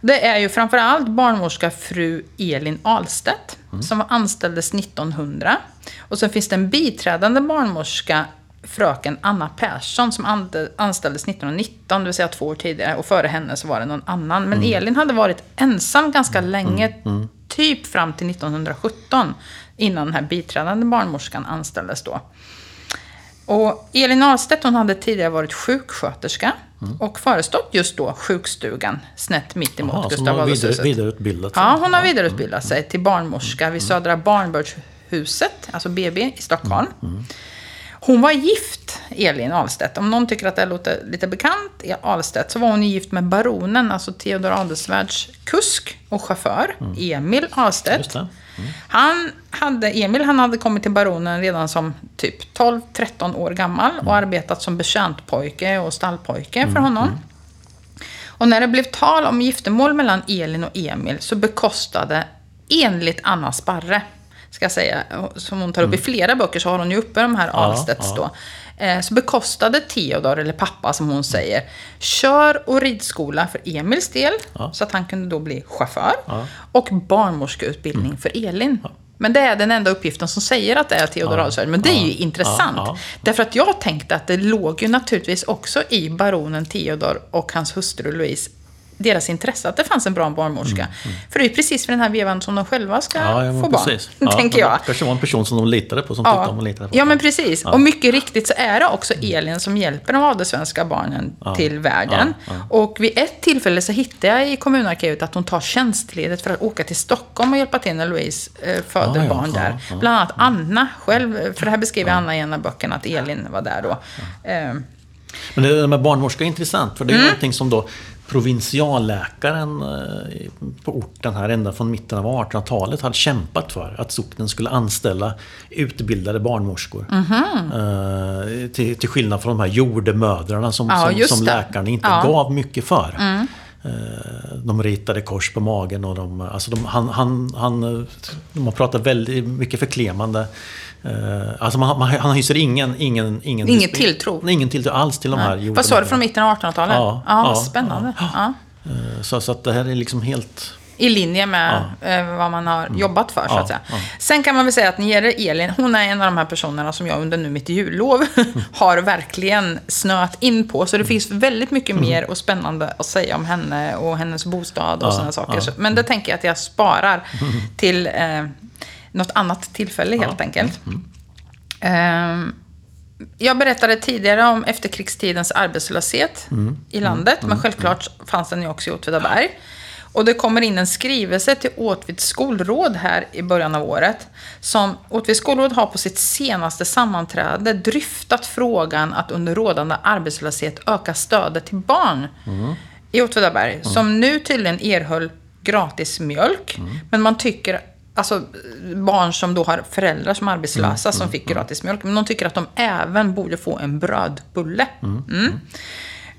Det är ju framförallt barnmorska fru Elin Ahlstedt Mm. som anställdes 1900. Och sen finns det en biträdande barnmorska, fröken Anna Persson, som anställdes 1919, det vill säga två år tidigare. Och före henne så var det någon annan. Men Mm. Elin hade varit ensam ganska länge, typ fram till 1917, innan den här biträdande barnmorskan anställdes då. Och Elin Ahlstedt hon hade tidigare varit sjuksköterska och förestått just då sjukstugan snett mitt emot Jaha, så Gustav hon har vidare, Adolfshuset. vidareutbildat sig. Ja, hon har vidareutbildat sig till barnmorska vid Södra barnbördshuset, alltså BB, i Stockholm. Hon var gift, Elin Ahlstedt. Om någon tycker att det låter lite bekant, i Ahlstedt, så var hon gift med baronen, alltså Theodor Adelsvärds kusk och chaufför, Emil Ahlstedt. Det. Han hade, Emil han hade kommit till baronen redan som typ 12-13 år gammal och arbetat som betjäntpojke och stallpojke för honom. Och när det blev tal om giftermål mellan Elin och Emil så bekostade, enligt Anna Sparre, ska jag säga, som hon tar upp i flera böcker så har hon ju uppe de här Ahlstedts då. Eh, Så bekostade Theodor, eller pappa som hon säger, kör och ridskola för Emils del, så att han kunde då bli chaufför. Och barnmorskeutbildning för Elin. Men det är den enda uppgiften som säger att det är Theodor Adolfsvärd. Men det är ju intressant. ja. Därför att jag tänkte att det låg ju naturligtvis också i baronen Theodor och hans hustru Louise deras intresse att det fanns en bra barnmorska. För det är ju precis för den här vevan som de själva ska Mm, Ja, ja, få barn, precis. Ja, tänker jag. Det kanske var en person som de litade på, som tyckte om att lita på. Ja, men precis. Och mycket riktigt så är det också Elin som hjälper de adelsvenska barnen till världen. Och vid ett tillfälle så hittade jag i kommunarkivet att hon tar tjänstledigt för att åka till Stockholm och hjälpa till när Louise eh, föder Ja, ja, barn ja, där. ja. Bland annat Anna själv, för det här beskriver Anna i en av böckerna, att Elin var där då. Eh, Men det där med barnmorska är intressant, för det är Mm. någonting som då provinsialläkaren eh, på orten här ända från mitten av 1800-talet hade kämpat för. Att socknen skulle anställa utbildade barnmorskor. Mhm. Eh, till, till skillnad från de här jordemödrarna som, Ja, som, som det. läkarna inte Ja. Mm. gav mycket för. Eh, De ritade kors på magen och de, alltså de, han, han, han, de har pratat väldigt mycket förklemande. Eh, Alltså man, man, han hyser ingen, ingen, ingen, Ingen tilltro. Ingen tilltro alls till de här nej. Vad sa du, från mitten av 1800-talet? Ja, ja, ja, spännande. Ja. Eh, Så, så att det här är liksom helt... I linje med eh, vad man har jobbat för, så Ja, att säga. ja. Sen kan man väl säga att när gäller Elin, hon är en av de här personerna som jag under nu mitt jullov har verkligen snöat in på. Så det finns väldigt mycket mer och spännande att säga om henne och hennes bostad och Ja, sådana saker. ja. Men det tänker jag att jag sparar till eh, något annat tillfälle helt enkelt. Ehm, jag berättade tidigare om efterkrigstidens arbetslöshet i landet, men självklart fanns den ju också i Åtvidaberg. Och det kommer in en skrivelse till Åtvids skolråd här i början av året. Som Åtvids skolråd har på sitt senaste sammanträde dryftat frågan att under rådande arbetslöshet öka stödet till barn i Åtvidaberg. Som nu tydligen erhöll gratis mjölk. Men man tycker Alltså barn som då har föräldrar som är arbetslösa som fick gratis mjölk. Men de tycker att de även borde få en brödbulle. Mm.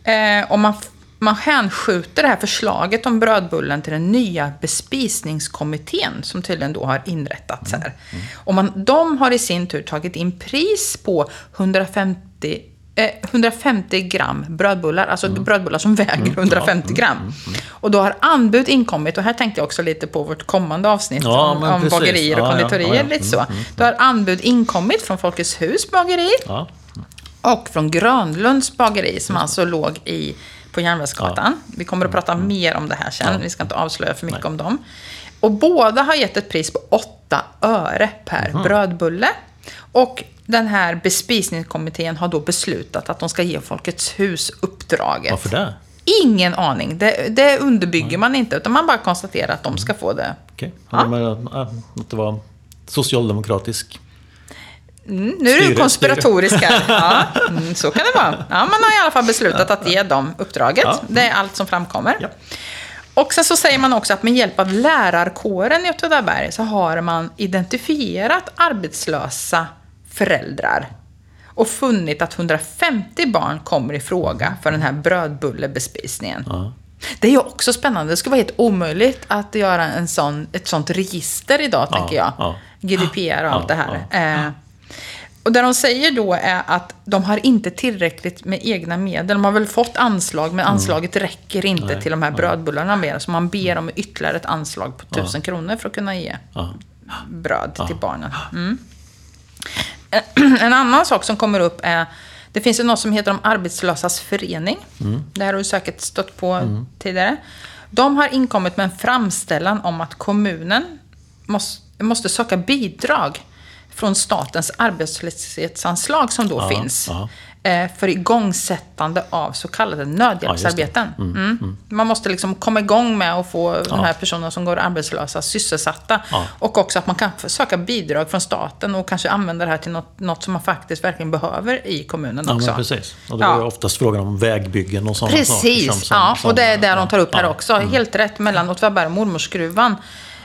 Eh, och man, man hänskjuter det här förslaget om brödbullen till den nya bespisningskommittén som tydligen då har inrättats här. Och man, de har i sin tur tagit in pris på 150 eh, 150 gram brödbullar, alltså brödbullar som väger 150 gram. Och då har anbud inkommit, och här tänkte jag också lite på vårt kommande avsnitt Ja, om, om bagerier och Ja, konditorier. ja. Lite så. Då har anbud inkommit från Folkets hus bageri och från Grönlunds bageri som alltså låg i, på Järnvägsgatan. Vi kommer att prata mer om det här sen. Vi ska inte avslöja för mycket om dem. Och båda har gett ett pris på 8 öre per brödbulle. Och den här bespisningskommittén har då beslutat att de ska ge Folkets hus uppdraget. Varför det? Ingen aning. Det, det underbygger man inte, utan man bara konstaterar att de ska få det. Okej. Ja. men, äh, Att det var socialdemokratisk... Mm, nu är du konspiratorisk här. Ja, mm, så kan det vara. Ja, man har i alla fall beslutat att ge dem uppdraget. Ja. Det är allt som framkommer. Ja. Och sen så säger man också att med hjälp av lärarkåren i Åtvidaberg så har man identifierat arbetslösa föräldrar och funnit att 150 barn kommer i fråga för den här brödbullebespisningen. Ja. Det är ju också spännande. Det skulle vara helt omöjligt att göra en sån, ett sånt register idag, tänker jag. ja. GDPR och allt det här. Eh, och det de säger då är att de har inte tillräckligt med egna medel. De har väl fått anslag, men anslaget räcker inte Nej, till de här brödbullarna mer. Så man ber om ytterligare ett anslag på tusen kronor för att kunna ge Ja. bröd till barnen. Mm. En annan sak som kommer upp är, det finns ju något som heter de arbetslösas förening. Det här har du säkert stött på tidigare. De har inkommit med en framställan om att kommunen måste, måste söka bidrag från statens arbetslöshetsanslag som då Ja, finns. ja. Eh, För igångsättande av så kallade nödhjälpsarbeten. Mm. Man måste liksom komma igång med att få de här personerna som går arbetslösa sysselsatta. Ja. Och också att man kan söka bidrag från staten och kanske använda det här till något, något som man faktiskt verkligen behöver i kommunen Ja, också. men precis. Och det Ja. är ju oftast frågan om vägbyggen och sådana saker. Precis, som- som- ja. som- och det är det de tar upp här ja. också. Helt rätt, mellan Åtvidaberg och Mormorsskruvan.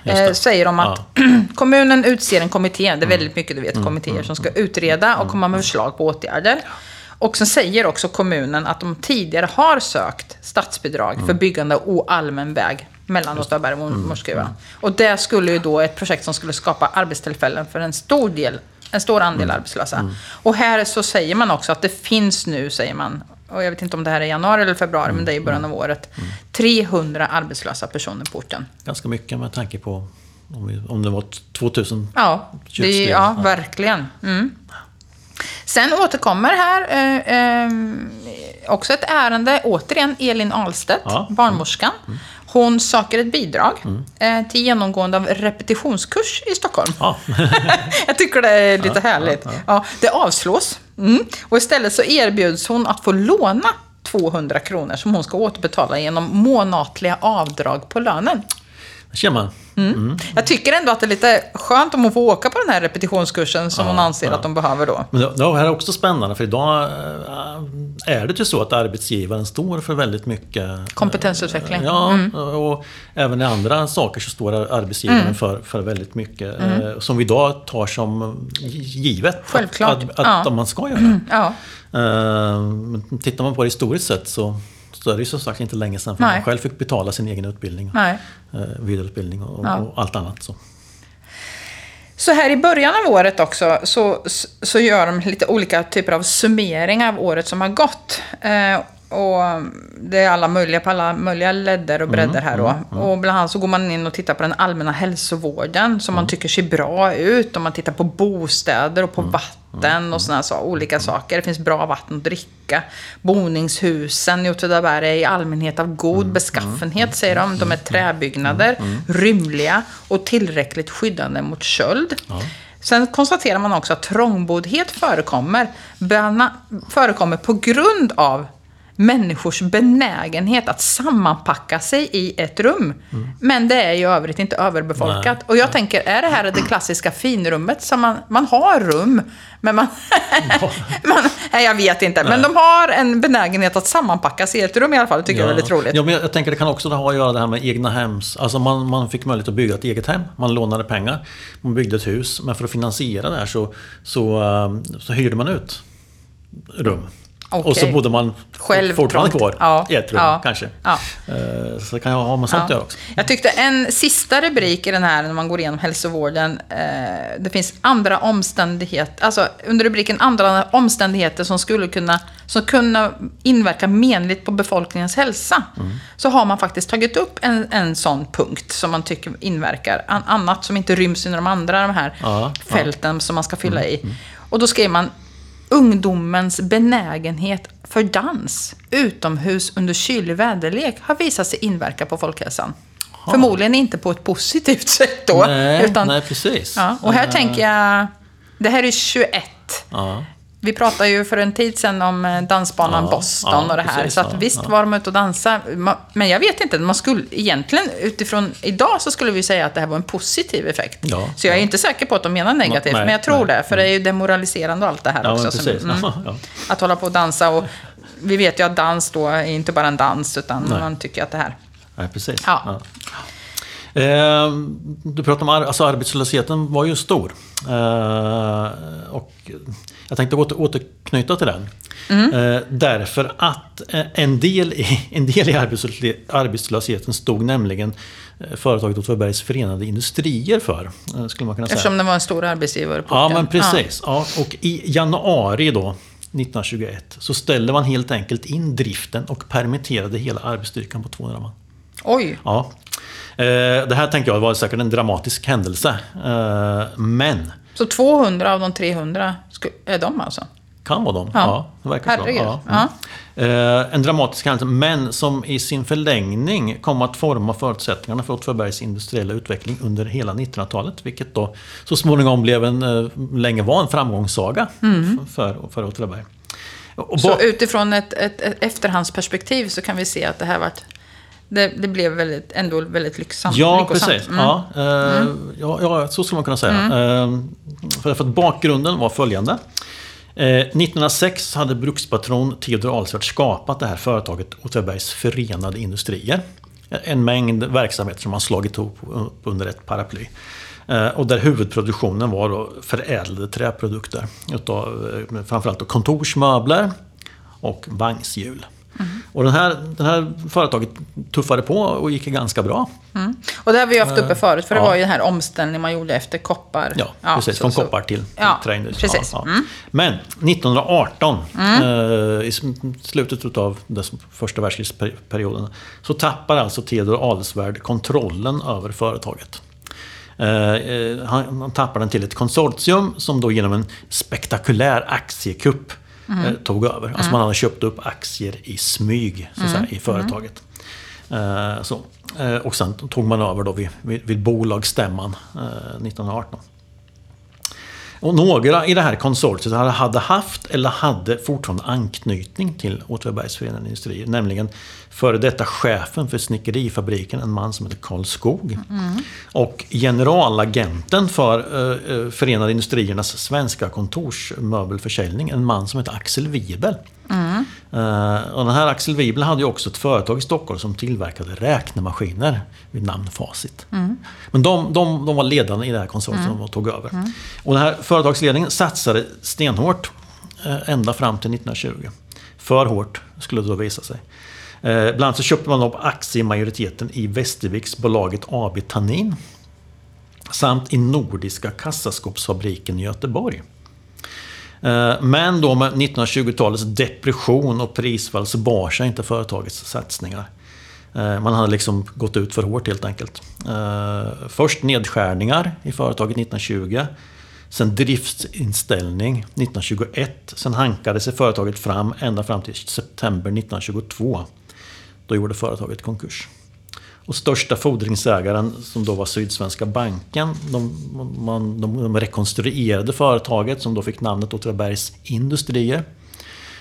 Just Eh, det. säger de att kommunen utser en kommitté, det är väldigt mycket du vet, Mm. kommittéer som ska utreda och komma med förslag på åtgärder. Och sen säger också kommunen att de tidigare har sökt statsbidrag Mm. för byggande av oallmän väg mellan Åtvidaberg och Mormorsskruvan. Och det skulle ju då ett projekt som skulle skapa arbetstillfällen för en stor del en stor andel Mm. arbetslösa. Och här så säger man också att det finns nu, säger man, och jag vet inte om det här är januari eller februari, men det är i början av året, 300 arbetslösa personer på orten. Ganska mycket med tanke på om, vi, om det var 2000. Ja, det, ja. verkligen. Mm. Sen återkommer här eh, eh, också ett ärende, återigen Elin Ahlstedt, Ja. Mm. barnmorskan. Hon söker ett bidrag eh, till genomgående av repetitionskurs i Stockholm. Ja, Jag tycker det är lite härligt. Ja, det avslås. Mm. Och istället så erbjuds hon att få låna 200 kronor som hon ska återbetala genom månatliga avdrag på lönen. Ser man. Jag tycker ändå att det är lite skönt om hon får åka på den här repetitionskursen som hon anser att de behöver då. Men det, det här är också spännande för idag eh, är det ju så att arbetsgivaren står för väldigt mycket eh, Kompetensutveckling. Ja, och även i andra saker så står arbetsgivaren för, för väldigt mycket eh, som vi idag tar som givet Självklart. att, att, Ja. man ska göra. Ja, Eh, men tittar man på det historiskt sett så, så är det ju som sagt inte länge sedan för Nej. man själv fick betala sin egen utbildning, nej. eh, vidareutbildning och, Ja. och allt annat. Så. Så här i början av året också så, så gör de lite olika typer av summeringar av året som har gått. Eh, och det är alla möjliga på alla möjliga ledder och bredder här då. Och bland annat så går man in och tittar på den allmänna hälsovården som man tycker ser bra ut. Och man tittar på bostäder och på vatten och sådana så, olika saker. Det finns bra vatten att dricka. Boningshusen i Åtvidaberg är i allmänhet av god beskaffenhet säger de. De är träbyggnader, rymliga och tillräckligt skyddande mot köld. Sen konstaterar man också att trångboddhet förekommer, förekommer på grund av människors benägenhet att sammanpacka sig i ett rum. Men det är ju övrigt inte överbefolkat. Nej. Och jag tänker, är det här det klassiska finrummet som man, man har rum, men man... man nej, jag vet inte. Men de har en benägenhet att sammanpacka sig i ett rum i alla fall. Det tycker jag är väldigt roligt. Ja, men jag, jag tänker det kan också ha att göra det här med egna hems. Alltså man, man fick möjlighet att bygga ett eget hem. Man lånade pengar. Man byggde ett hus. Men för att finansiera det här så, så, eh, så hyrde man ut rum. Okej. Och så bodde man Själv fortfarande kvar Ja, i ett rum ja, kanske. ja. Eh, Så kan ju ha med sånt att göra också. Jag tyckte en sista rubrik i den här, när man går igenom hälsovården, eh, det finns andra omständigheter, alltså under rubriken andra omständigheter som skulle kunna, som kunna inverka menligt på befolkningens hälsa. Mm. Så har man faktiskt tagit upp en, en sån punkt som man tycker inverkar. An, annat som inte ryms inom de andra de här Ja, Mm, fälten som man ska fylla i. Och då skriver man Ungdomens benägenhet för dans utomhus under kylig väderlek har visat sig inverka på folkhälsan. Förmodligen inte på ett positivt sätt då. Nej, utan, nej, precis. Ja, och här Eh, tänker jag, det här är 21. Ja. Vi pratade ju för en tid sedan om eh, dansbanan Ja, Boston ja, och det här. precis, så att visst ja. var de ute och dansade. Men jag vet inte, man skulle egentligen utifrån idag så skulle vi säga att det här var en positiv effekt. Så jag är inte säker på att de menar negativt, Nej, men jag tror nej, det. För det är ju demoraliserande och allt det här också. som- mm. Att hålla på och dansa och vi vet ju att dans då är inte bara en dans utan Nej. man tycker att det här... Nej, precis. Ja. Eh, du pratade om ar alltså arbetslösheten var ju stor. Eh, och jag tänkte åter återknyta till den. Eh, därför att eh, en del i, en del i arbetslös arbetslösheten stod nämligen eh, företaget Åtvidabergs Förenade Industrier för. eh, Skulle man kunna säga. Eftersom det var en stor arbetsgivare på Ja, men precis. Ja. och i januari då, 1921, så ställde man helt enkelt in driften och permitterade hela arbetsstyrkan på 200 man. Oj, Ja. Det här tänker jag var säkert en dramatisk händelse. Men, så 200 av de 300 sku- är de alltså? kan vara de. Ja. Ja, verkar så. Herregud. Ja. Mm. Eh, En dramatisk händelse, men som i sin förlängning kom att forma förutsättningarna för Åtvidabergs industriella utveckling under hela 1900-talet. Vilket då så småningom blev en, eh, länge var en framgångssaga för, för Åtvidaberg. Så utifrån ett, ett, ett efterhandsperspektiv så kan vi se att det här vart... Det, det blev väldigt, ändå väldigt lycksamt. Ja, lyckosamt. precis. Mm. Ja, eh, ja, ja, så skulle man kunna säga. Eh, för, för att bakgrunden var följande. Eh, 1906 hade brukspatron Theodor Alsvärd skapat det här företaget Åtvidabergs Förenade Industrier. En mängd verksamheter som han slagit ihop under ett paraply. Eh, Och där huvudproduktionen var då förädlade träprodukter. Utav, eh, framförallt kontorsmöbler och vagnshjul. Och den här, det här företaget tuffade på och gick ganska bra. Mm. Och det har vi haft uppe förut, för det ja. var ju den här omställningen man gjorde efter koppar. Ja, precis. så- Från så- koppar till, till Ja, träindustri. precis. Ja, ja. Mm. Men 1918, eh, i slutet av den första världskrigsperioden, så tappar alltså Theodor Adelswärd kontrollen över företaget. Eh, eh, han, han tappar den till ett konsortium som då genom en spektakulär aktiekupp eh, tog över. Alltså man hade köpt upp aktier i smyg så att säga, i företaget. Eh, så. Eh, och sen tog man över då vid, vid, vid bolagsstämman eh, 1918. Och några i det här konsortiet hade- haft eller hade fortfarande anknytning till Åtvidabergs Förenade Industrier. Nämligen före detta chefen för snickerifabriken, en man som heter Karl Skog. Och generalagenten för eh, eh, Förenade Industriernas svenska kontorsmöbelförsäljning, en man som heter Axel Wibel. Eh, och den här Axel Wibel hade ju också ett företag i Stockholm som tillverkade räknemaskiner vid namn Facit. Men de, de, de var ledande i det här konsortiet och tog över. Och den här företagsledningen satsade stenhårt eh, ända fram till 1920. För hårt skulle det då visa sig. Eh, bland annat så köpte man upp aktiemajoriteten i Västerviksbolaget AB Tannin. Samt i Nordiska kassaskåpsfabriken i Göteborg. Eh, men då med 1920-talets depression och prisfall så bar sig inte företagets satsningar. Eh, man hade liksom gått ut för hårt helt enkelt. Eh, först nedskärningar i företaget 1920. Sen driftsinställning 1921. Sen hankade sig företaget fram ända fram till september 1922. Då gjorde företaget konkurs. Och största fordringsägaren som då var Sydsvenska banken, de, man, de, de rekonstruerade företaget som då fick namnet Åtvidabergs Industrier.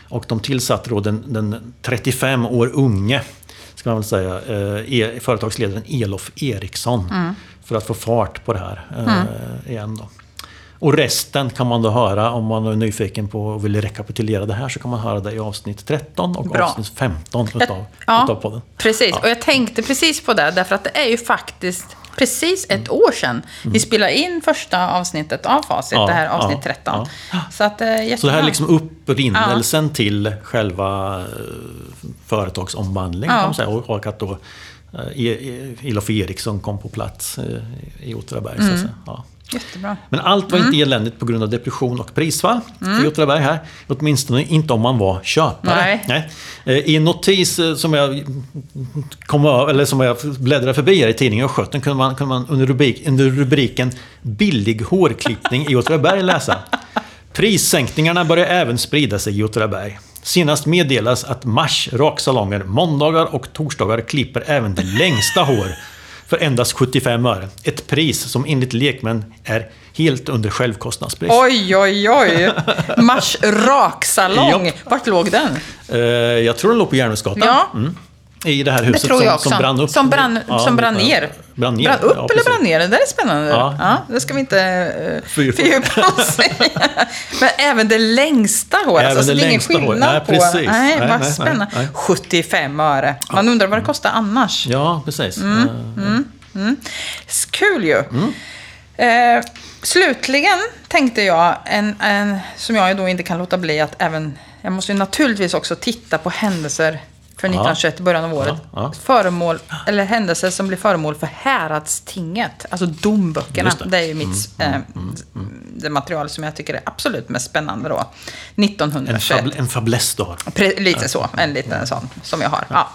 Och de tillsatte då den, den 35 år unge, ska man väl säga, eh, e- företagsledaren Elof Eriksson. För att få fart på det här eh, igen då. Och resten kan man då höra om man är nyfiken på och vill rekapitulera det här så kan man höra det i avsnitt 13 och Bra. avsnitt 15 utav, Ja, utav podden. Precis, Ja. och jag tänkte precis på det, därför att det är ju faktiskt precis ett år sedan vi spelade in första avsnittet av Facit, Mm. Ja, det här avsnitt ja, 13. Så att, eh. Så det här är liksom upprinnelsen till själva eh, företagsomvandlingen kan man säga. Och, och att då eh, E- E- Elof Eriksson kom på plats i Åtvidaberg. så Mm. att säga. Ja. Jättebra. Men allt var inte eländigt på grund av depression och prisfall i Åtvidaberg här. Åtminstone inte om man var köpare. Nej. Eh, I en notis eh, som jag, kom, eller som jag bläddrade förbi här i tidningen Östgöten kunde man, kunde man under, rubrik, under rubriken Billig hårklippning i Åtvidaberg läsa. Prissänkningarna börjar även sprida sig i Åtvidaberg. Senast meddelas att Mars raksalonger måndagar och torsdagar klipper även det längsta hår för endast 75 öre. Ett pris som enligt lekmän är helt under självkostnadspris. Oj, oj, oj. Mars raksalong. Vart låg den? Eh, jag tror den låg på Järnvägsgatan. Ja. Mm. I det här Det huset tror jag som, som brann upp. Som brann, Ja, som brann ner. Brann ner. Brann upp ja, eller brann ner? Det där är spännande. Ja. Ja. det ska vi inte uh, Fördjupa. oss i. Men även det längsta håret. Även alltså, det det är ingen skillnad Nej, på... precis. Nej, Nej, vad nej, spännande. nej, nej. 75 öre. Man undrar vad det kostar annars. Ja, precis. Mm, Eh, Mm. S- Kul ju. Eh, slutligen tänkte jag, en, en, som jag då inte kan låta bli att även... Jag måste ju naturligtvis också titta på händelser för 1921 i början av året. Ja, ja. Föremål, eller händelser som blir föremål för häradstinget. Alltså domböckerna. Just Det. det. är ju mitt, eh, det material som jag tycker är absolut mest spännande då. 1921. En, fab, en fäbless du har. Pre- lite så, en liten sån som jag har. Ja.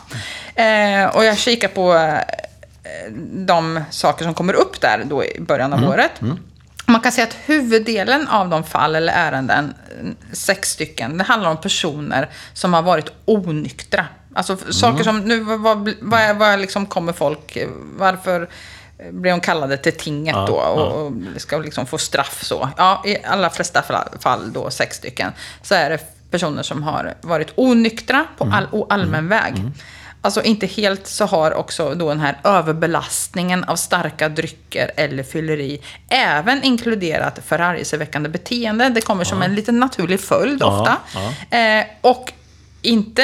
Eh, och jag kikar på eh, de saker som kommer upp där då i början av året. Man kan säga att huvuddelen av de fall eller ärenden, sex stycken, det handlar om personer som har varit onyktra. Alltså f- saker som, nu vad, vad, vad, liksom kommer folk, varför blir de kallade till tinget Ja, då och, ja. ska liksom få straff så. Ja, i allra flesta fall, då, sex stycken, så är det personer som har varit onyktra på all, o- allmän väg. Alltså inte helt så har också då den här överbelastningen av starka drycker eller fylleri även inkluderat förargelseväckande beteende. Det kommer som en liten naturlig följd ofta. Eh, och inte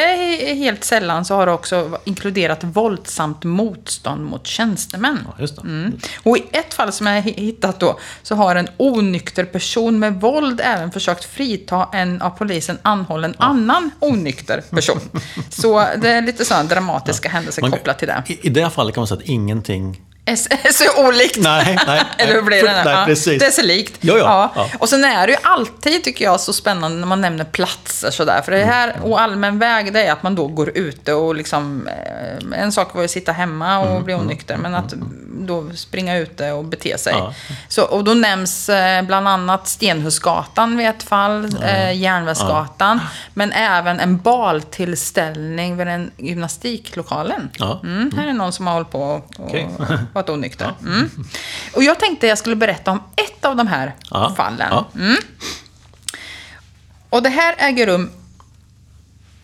helt sällan så har det också inkluderat våldsamt motstånd mot tjänstemän. Ja, just. Mm. Och i ett fall som jag hittat då, så har en onykter person med våld även försökt frita en av polisen anhållen annan onykter person. Så det är lite sådana dramatiska händelser Man- kopplat till det. I, I det fallet kan man säga att ingenting... Så- olikt. Nej, nej. Eller hur blir det? nej, Ja, precis. Det är så likt. Ja, ja, ja. Och sen är det ju alltid, tycker jag, så spännande när man nämner platser sådär. För det Mm, här, och allmän väg, det är att man då går ute och liksom... eh, En sak var ju att sitta hemma och Mm, bli onykter, men att då springa ute och bete sig. Så, och då nämns eh, bland annat Stenhusgatan vid ett fall, eh, Järnvägsgatan, men även en baltillställning vid den gymnastiklokalen. Mm, här är någon som har hållit på och Okej. Varit onykter. Mm. Och jag tänkte jag skulle berätta om ett av de här Ja. fallen. Ja. Och det här äger rum,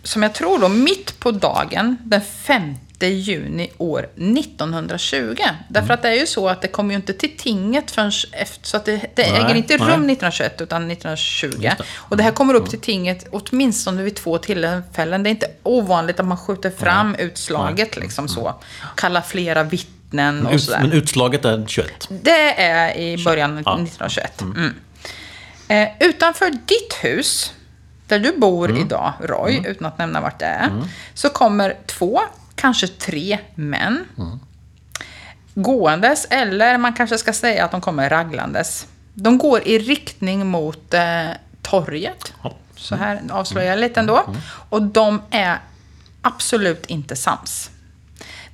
som jag tror då, mitt på dagen den 5 juni år 1920. Därför att det är ju så att det kommer ju inte till tinget förrän efter, så att det, det Nej, äger inte rum nej. 1921 utan 1920. Och det här kommer upp till tinget åtminstone vid två tillfällen. Det är inte ovanligt att man skjuter fram utslaget liksom så. Kallar flera vittnen Men, och sådär. men utslaget är 21. Det är i början av Ja. 1921. Mm. Eh, utanför ditt hus, där du bor Mm. idag, Roy, utan att nämna vart det är, så kommer två, kanske tre män Mm. gåendes, eller man kanske ska säga att de kommer raglandes. De går i riktning mot eh, torget. Ja. Så här avslöjar jag lite ändå. Och de är absolut inte sams.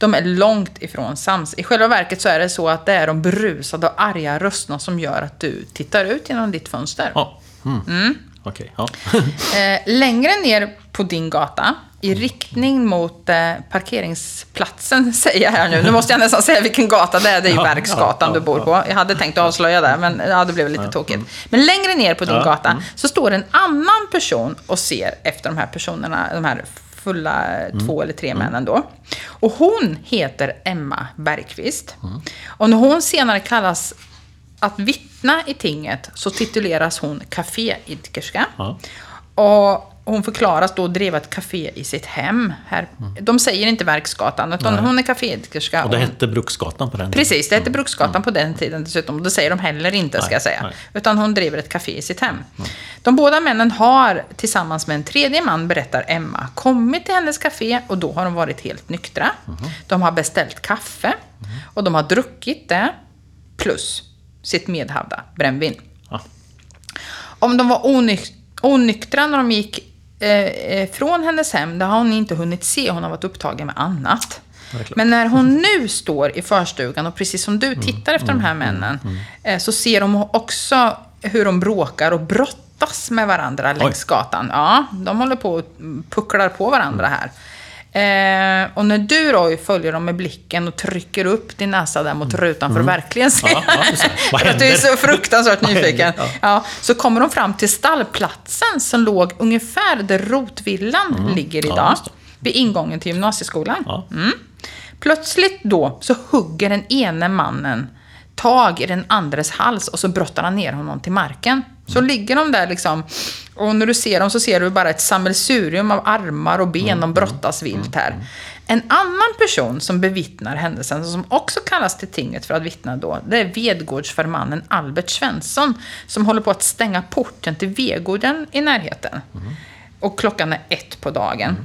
De är långt ifrån sams. I själva verket så är det så att det är de berusade och arga rösterna som gör att du tittar ut genom ditt fönster. Ja. Mm. Okej, ja. Eh, längre ner på din gata, i riktning mot eh, parkeringsplatsen, säger jag här nu. Nu måste jag nästan säga vilken gata det är. Det är ju ja, du bor på. Jag hade tänkt avslöja det, men ja, det blev lite tokigt. Men längre ner på din gata så står en annan person och ser efter de här personerna, de här fulla två eller tre männen då. Och hon heter Emma Bergqvist. Och när hon senare kallas att vittna i tinget så tituleras hon kaféidkerska. Och hon förklaras då driva ett café i sitt hem. Här. De säger inte Verksgatan, utan Nej. hon är kaféidkerska. Och det hette Bruksgatan på den tiden. Precis, det hette Bruksgatan på den tiden dessutom. Och det säger de heller inte, ska Nej, jag säga. nej. Utan hon driver ett café i sitt hem. De båda männen har, tillsammans med en tredje man, berättar Emma, kommit till hennes café och då har de varit helt nyktra. De har beställt kaffe och de har druckit det, plus sitt medhavda brännvin. Ja. Om de var onyk- onyktra när de gick eh, eh, från hennes hem, det har hon inte hunnit se. Hon har varit upptagen med annat. Men när hon nu står i förstugan och precis som du tittar efter de här männen, eh, så ser de också hur de bråkar och brottas med varandra längs gatan. Ja, de håller på och pucklar på varandra här. Eh, och när du Roy följer dem med blicken och trycker upp din näsa där mot rutan för att verkligen se. Ja, ja, för att du är så fruktansvärt nyfiken. händer? Ja, så kommer de fram till stallplatsen som låg ungefär där rotvillan ligger Ja, idag. vid ingången till gymnasieskolan. Ja. Mm. Plötsligt då så hugger den ene mannen tag i den andres hals och så brottar han ner honom till marken. Så ligger de där liksom. Och när du ser dem så ser du bara ett sammelsurium av armar och ben. De brottas vilt här. En annan person som bevittnar händelsen, som också kallas till tinget för att vittna då, det är Vedgårdsförmannen Albert Svensson, som håller på att stänga porten till Vegården i närheten. Och klockan är ett på dagen.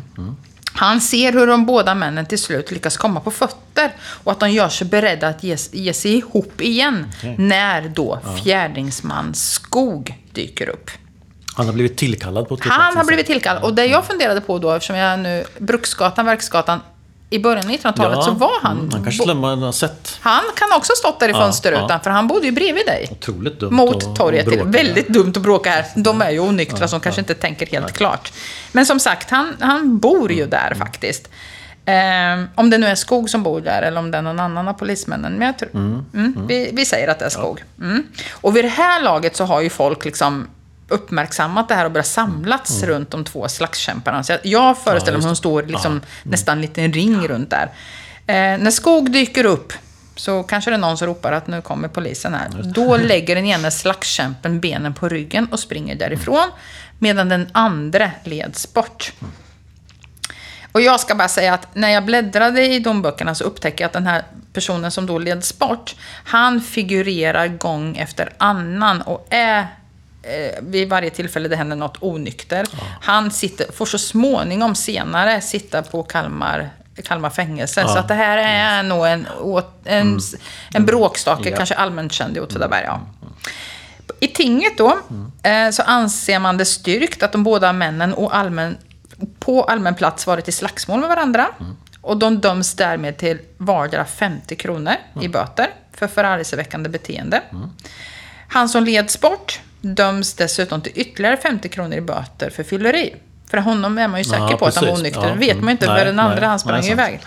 Han ser hur de båda männen till slut lyckas komma på fötter och att de gör sig beredda att ge, ge sig ihop igen när då fjärdingsman Skog dyker upp. Han har blivit tillkallad på Han har blivit tillkallad. Och det jag funderade på då, eftersom jag nu... Bruksgatan, Verksgatan. I början av 1900-talet så var han... Mm, han kanske till och med har sett. Han kan också ha stått där i Ja, fönsterrutan, ja. för han bodde ju bredvid dig. Otroligt dumt Mot torget. bråka. Väldigt dumt att bråka här. De är ju onyktra, som kanske inte tänker helt klart. Men som sagt, han, han bor Mm. ju där faktiskt. Ehm, om det nu är Skog som bor där eller om det är någon annan av polismännen. Men jag tror, mm, Vi, vi säger att det är Skog. Mm. Och vid det här laget så har ju folk liksom uppmärksammat det här och börjat samlats runt de två slagskämparna. Så jag, jag föreställer mig Mm. att de står liksom nästan en liten ring runt där. Eh, när Skog dyker upp så kanske det är någon som ropar att nu kommer polisen här. Då lägger den ene slagskämpen benen på ryggen och springer därifrån. Medan den andra leds bort. Och jag ska bara säga att när jag bläddrade i domböckerna så upptäcker jag att den här personen som då leds bort, han figurerar gång efter annan och är eh, vid varje tillfälle det händer något onykter. Han sitter, får så småningom senare sitta på Kalmar, Kalmar fängelse. Ja. Så att det här är nog en, en, en bråkstake, Ja. kanske allmänt känd i Åtvidaberg. Ja. I tinget då eh, så anser man det styrkt att de båda männen och allmän, på allmän plats varit i slagsmål med varandra. Och de döms därmed till vardera 50 kronor i böter för förargelseväckande beteende. Han som leds bort döms dessutom till ytterligare 50 kronor i böter för fylleri. För honom är man ju säker Ja, på att han var precis. onykter. Ja, vet man ju inte mm. för Nej, den andra nej. han sprang Nej, iväg.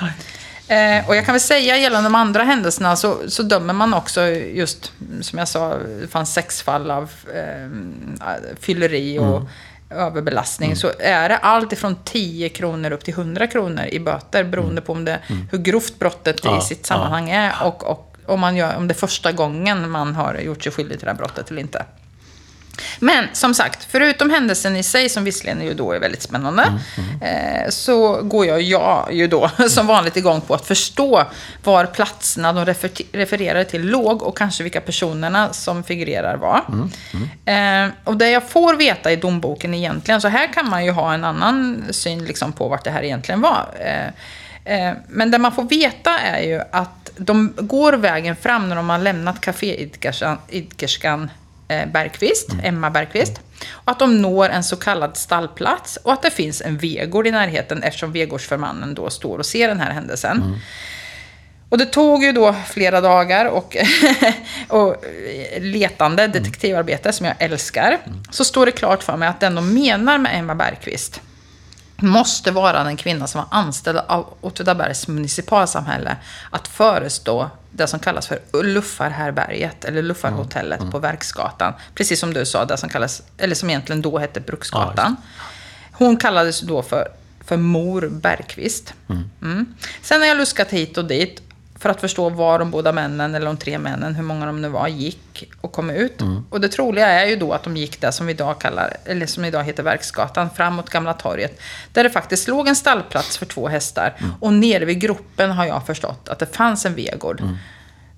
Eh, och jag kan väl säga gällande de andra händelserna så, så dömer man också just, som jag sa, det fanns sex fall av eh, fylleri och överbelastning. Så är det allt ifrån 10 kronor upp till 100 kronor i böter beroende på om det, hur grovt brottet Ja, i sitt sammanhang är och, och om, man gör, om det är första gången man har gjort sig skyldig till det här brottet eller inte. Men som sagt, förutom händelsen i sig, som visserligen ju då är väldigt spännande, eh, så går jag, jag ju då som vanligt igång på att förstå var platserna de refer refererade till låg och kanske vilka personerna som figurerar var. Eh, och det jag får veta i domboken egentligen, så här kan man ju ha en annan syn liksom på vart det här egentligen var. Eh, Eh, Men det man får veta är ju att de går vägen fram när de har lämnat kaféidkerskan eh, Bergqvist, Emma Bergqvist. Och att de når en så kallad stallplats och att det finns en vegård i närheten eftersom vegårdsförmannen då står och ser den här händelsen. Och det tog ju då flera dagar och, och letande detektivarbete som jag älskar. Så står det klart för mig att den de menar med Emma Bergqvist måste vara den kvinna som var anställd av Åtvidabergs municipalsamhälle att förestå det som kallas för Luffarhärberget, eller Luffarhotellet på Verksgatan. Precis som du sa, det som kallas, eller som egentligen då hette Bruksgatan. Hon kallades då för, för Mor Bergqvist. Mm. Sen har jag luskat hit och dit för att förstå var de båda männen, eller de tre männen, hur många de nu var, gick och kom ut. Och det troliga är ju då att de gick där som vi idag kallar, eller som idag heter Verksgatan, fram mot Gamla torget. Där det faktiskt låg en stallplats för två hästar. Och nere vid gropen har jag förstått att det fanns en vegård.